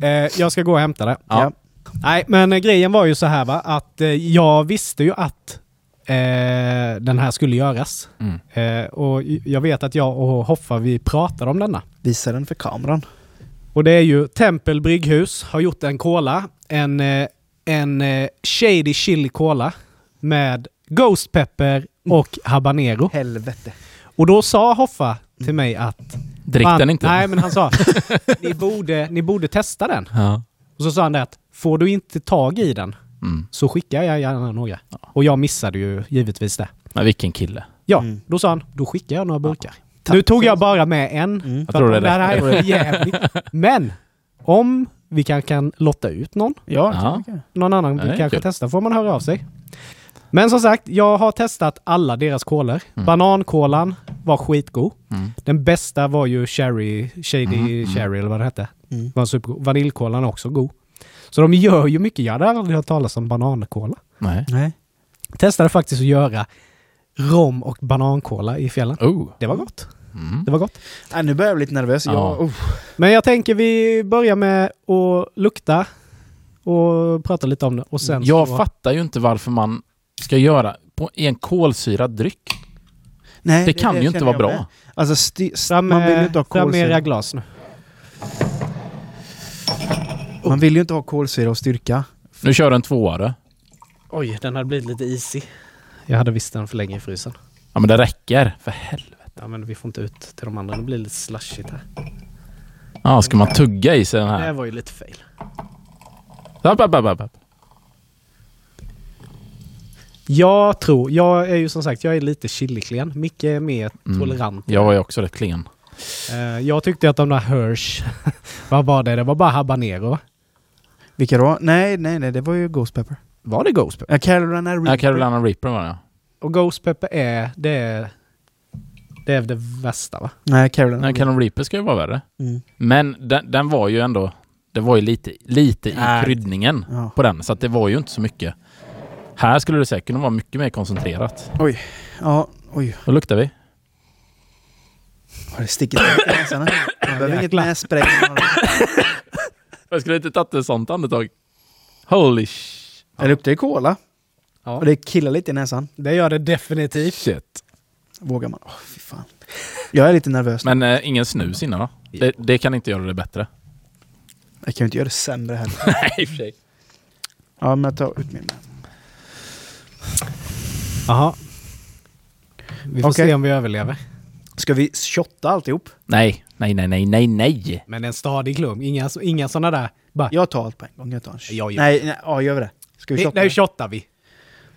*laughs* eh, jag ska gå och hämta det. Ja. Nej, men eh, grejen var ju så här va, att eh, jag visste ju att eh, den här skulle göras. Mm. Eh, och jag vet att jag och Hoffa, vi pratade om denna. Visa den för kameran. Och det är ju Tempel Brygghus har gjort en cola. En, eh, en Shady Chili Cola med Ghost Pepper och Habanero. Helvete. Och då sa Hoffa till mig att... Drick "Man, den inte. Nej, men han sa *laughs* ni borde, ni borde testa den. Ja. Och så sa han det att får du inte tag i den Mm. så skickar jag gärna några. Och jag missade ju givetvis det. Men vilken kille. Ja, Mm. då sa han, då skickar jag några burkar. Tack nu tog jag bara med en. Mm. För Jag tror det det här är för jävligt. Men om vi kan, kan lotta ut någon, Ja, Ja. någon annan Ja, är kanske kul. testar, får man höra av sig. Men som sagt, jag har testat alla deras kolor. Mm. Banankolan var skitgod. Mm. Den bästa var ju Cherry, Shady Mm, mm. Cherry eller vad det hette. Mm. Var supergod. Vaniljkolan är också god. Så de gör ju mycket. Jag hade aldrig hört talas om banankola. Nej. Nej. Testade faktiskt att göra rom och banankola i fjällen. Oh. Det var gott. Mm. Det var gott. Nej, nu börjar jag bli lite nervös. Ja. Jag, oh. Men jag tänker vi börjar med att lukta och prata lite om det. Och sen Jag så... fattar ju inte varför man ska göra på en kolsyrad dryck. Nej, Det kan ju inte vara bra. med. Alltså, sti- st- Fram man vill ju inte ha fram kolsyra. glas nu. Man vill ju inte ha kolsyra och styrka. Nu kör en tvåare. Oj, den hade blivit lite isig. Jag hade visst den för länge i frysen. Ja men det räcker. För helvete. Ja, men vi får inte ut till de andra. Det blir lite slashigt här. Ja, ska man tugga i sig den Det här här? var ju lite fail. App, app, app, app, app. Jag tror, jag är ju som sagt, jag är lite chiliklen. Micke är mer Mm. tolerant. Jag är också rätt klen. Eh, jag tyckte att de där Hirsch, *laughs* vad var det? Det var bara habanero. Vilka då? Nej, nej, nej, det var ju Ghost Pepper. Var det Ghost Pepper? Ja, Carolina Reaper. Ja, Carolina Reaper var det ja. Och Ghost Pepper är, det är, det är det värsta va? Nej, Carolina Nej, Carolina Reaper ska ju vara värre. Mm. Men den, den var ju ändå... Det var ju lite, lite i kryddningen Ja. på den, så att det var ju inte så mycket. Här skulle det säkert vara mycket mer koncentrerat. ja, oj. Vad luktar vi? Har det stickit i näsan? *laughs* Man behöver inget nässpray. *laughs* Jag skulle inte tagit ett sånt andetag. Holy sh... Det luktar ju cola. Ja. Och det killar lite i näsan. Det gör det definitivt. Shit. Vågar man? Åh, fy fan. Jag är lite nervös. Men eh, ingen snus innan då? Det, det kan inte göra det bättre. Jag kan ju inte göra det sämre heller. *laughs* Nej, i och för sig. Ja, men jag tar ut min. Jaha. Vi får Okej. se om vi överlever. Ska vi shotta alltihop? Nej, nej, nej, nej, nej, nej. Men en stadig klump. Inga, inga sådana där... Bara, Jag tar allt på en gång. Jag tar en Jag gör- nej, nej, ja, gör vi det. Ska vi nu, shotta? nu shottar vi.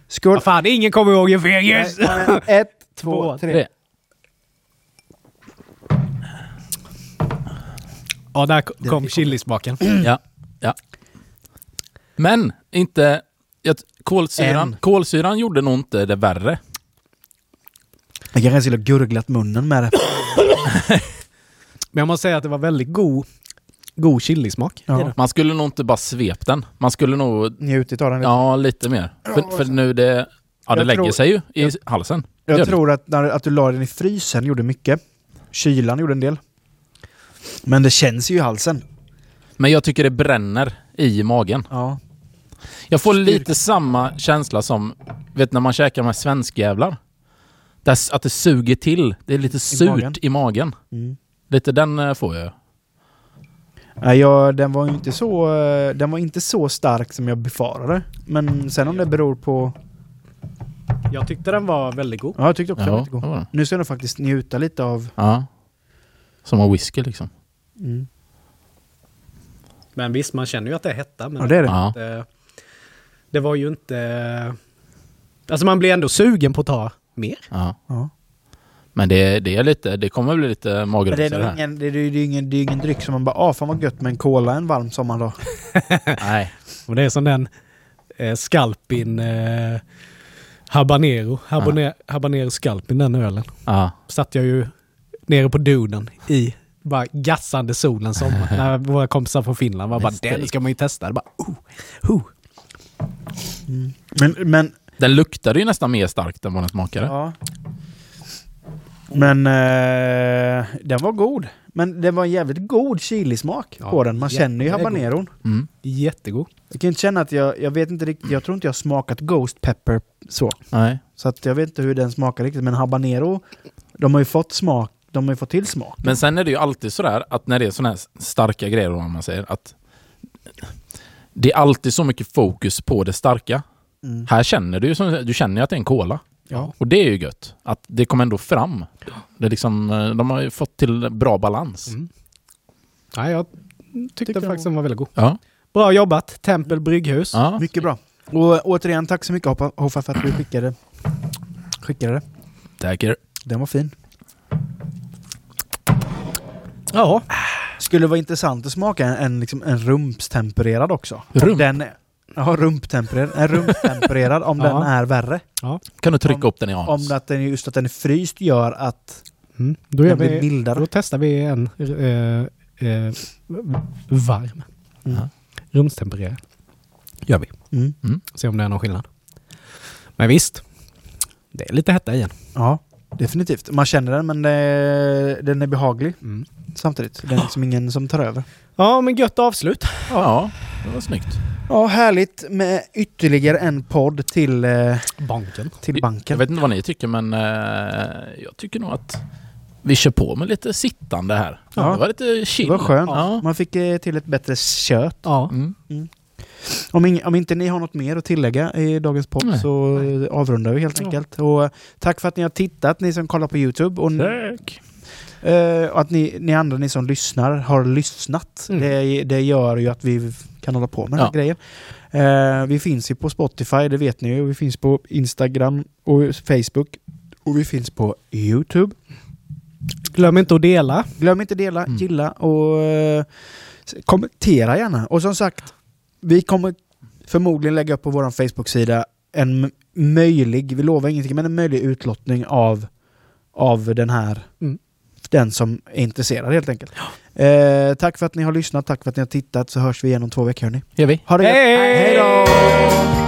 Skål! Vad fan, ingen kommer ihåg yes. nej, *laughs* Ett, två, Två, tre. Tre. Ja, där kom. chilismaken. Ja, ja. Men inte... Jag, kolsyran, En. kolsyran gjorde nog inte det värre. Jag kanske skulle ha gurglat munnen med det. *laughs* Men jag måste säga att det var väldigt god, god chilismak. Ja. det. Man skulle nog inte bara svept den. Man skulle nog... Njutit av den lite. Ja, lite mer. För, för nu det... Ja, det Jag lägger tror- sig ju i halsen. Jag Gör det. tror att, när, att du la den i frysen gjorde mycket. Kylan gjorde en del. Men det känns ju i halsen. Men jag tycker det bränner i magen. Ja. Jag får lite samma känsla som, vet när man käkar här svenskjävlar? Där Att det suger till. Det är lite surt magen. i magen. Mm. Lite den eh, får jag. Nej, jag, den var inte så, eh, den var inte så stark som jag befarade. Men sen om det beror på Jag tyckte den var väldigt god. Ja, jag tyckte också Ja, den var jättegod. det var. Nu ska jag faktiskt njuta lite av... Ja. Som en whisky liksom. Mm. Men visst, man känner ju att det är hetta. Men Ja, det är det. Ja. Det, var ju inte... Alltså man blir ändå sugen på att ta mer. ja. Ja. Men det, det är lite, det kommer bli lite Men det är, ingen, det, är, det, är ingen, det är ingen dryck som man bara ah fan vad gött med en cola en varm sommardag. *laughs* Nej. Och det är som den eh, Skalpin eh, Habanero. Habanero, habanero Skalpin, den ölen. Ja. Satt jag ju nere på Doden i bara gassande solen som *laughs* när våra kompisar från Finland var bara den ska man ju testa. Det bara, oh, oh. Men, men, Den luktade ju nästan mer starkt än vad den smakade. ja. Men eh, den var god. Men det var en jävligt god chilismak Ja, på den. Man känner ju habaneron. Mm. Jättegod. Jag kan inte känna att jag, jag vet inte riktigt, jag tror inte jag har smakat Ghost Pepper så. Nej. Så att jag vet inte hur den smakar riktigt. Men habanero, de har ju fått smak, de har ju fått till smak. Men sen är det ju alltid sådär att när det är sådana här starka grejer, om man säger, att det är alltid så mycket fokus på det starka. Mm. Här känner du ju du känner att det är en cola. Ja. Och det är ju gött. Att det kommer ändå fram. Det är liksom, eh, de har ju fått till bra balans. Mm. Ja, jag tyckte, Tyckte faktiskt var- den var väldigt god. Ja. Bra jobbat, Tempel Brygghus. ja. Mycket bra. Och återigen, tack så mycket Hoppa, Hoffa för att du skickade, skickade det. Tackar. Den var fin. Ja, Skulle vara intressant att smaka en, en, liksom, en rumpstempererad också. Rump? Den, ja, rumptempererad. En rumptempererad om *laughs* Ja. den är värre. Kan du trycka Om- upp den i Hans? Om att den, just att den är fryst gör att mm. då, gör den blir vi, mildare. då testar vi en eh, eh, varm. Mm. Ja. Rumstempererad. Gör vi. Mm. Se om det är någon skillnad. Men visst, det är lite hetta igen. Ja, definitivt. Man känner den men det, den är behaglig Mm. samtidigt. Det är liksom ingen som tar över. Ja, men gött avslut. Ja, det var snyggt. Ja, härligt med ytterligare en podd till, eh, Banken. till Jag banken. vet inte vad ni tycker men eh, jag tycker nog att vi kör på med lite sittande här. Ja. Det var lite chill. Det var skönt. Ja. Man fick eh, till ett bättre kött. Ja. Mm. Om, ing, om inte ni har något mer att tillägga i dagens podd Nej. så eh, avrundar vi helt Ja. enkelt. Och eh, tack för att ni har tittat, ni som kollar på Youtube. Och, Tack. eh, och att ni, ni andra, ni som lyssnar, har lyssnat. Mm. Det, det gör ju att vi kan hålla på med den här grejen. Eh, vi finns ju på Spotify, det vet ni ju. Vi finns på Instagram och Facebook. Och vi finns på Youtube. Glöm inte att dela. Glöm inte dela, Mm. gilla och eh, kommentera gärna. Och som sagt, vi kommer förmodligen lägga upp på vår Facebook-sida en möjlig, vi lovar ingenting, men en möjlig utlottning av, av den här, Mm. den som är intresserad helt enkelt. Eh, tack för att ni har lyssnat, tack för att ni har tittat, så hörs vi igen om två veckor hörni. Gör vi. Ha det. Hej! Hej då!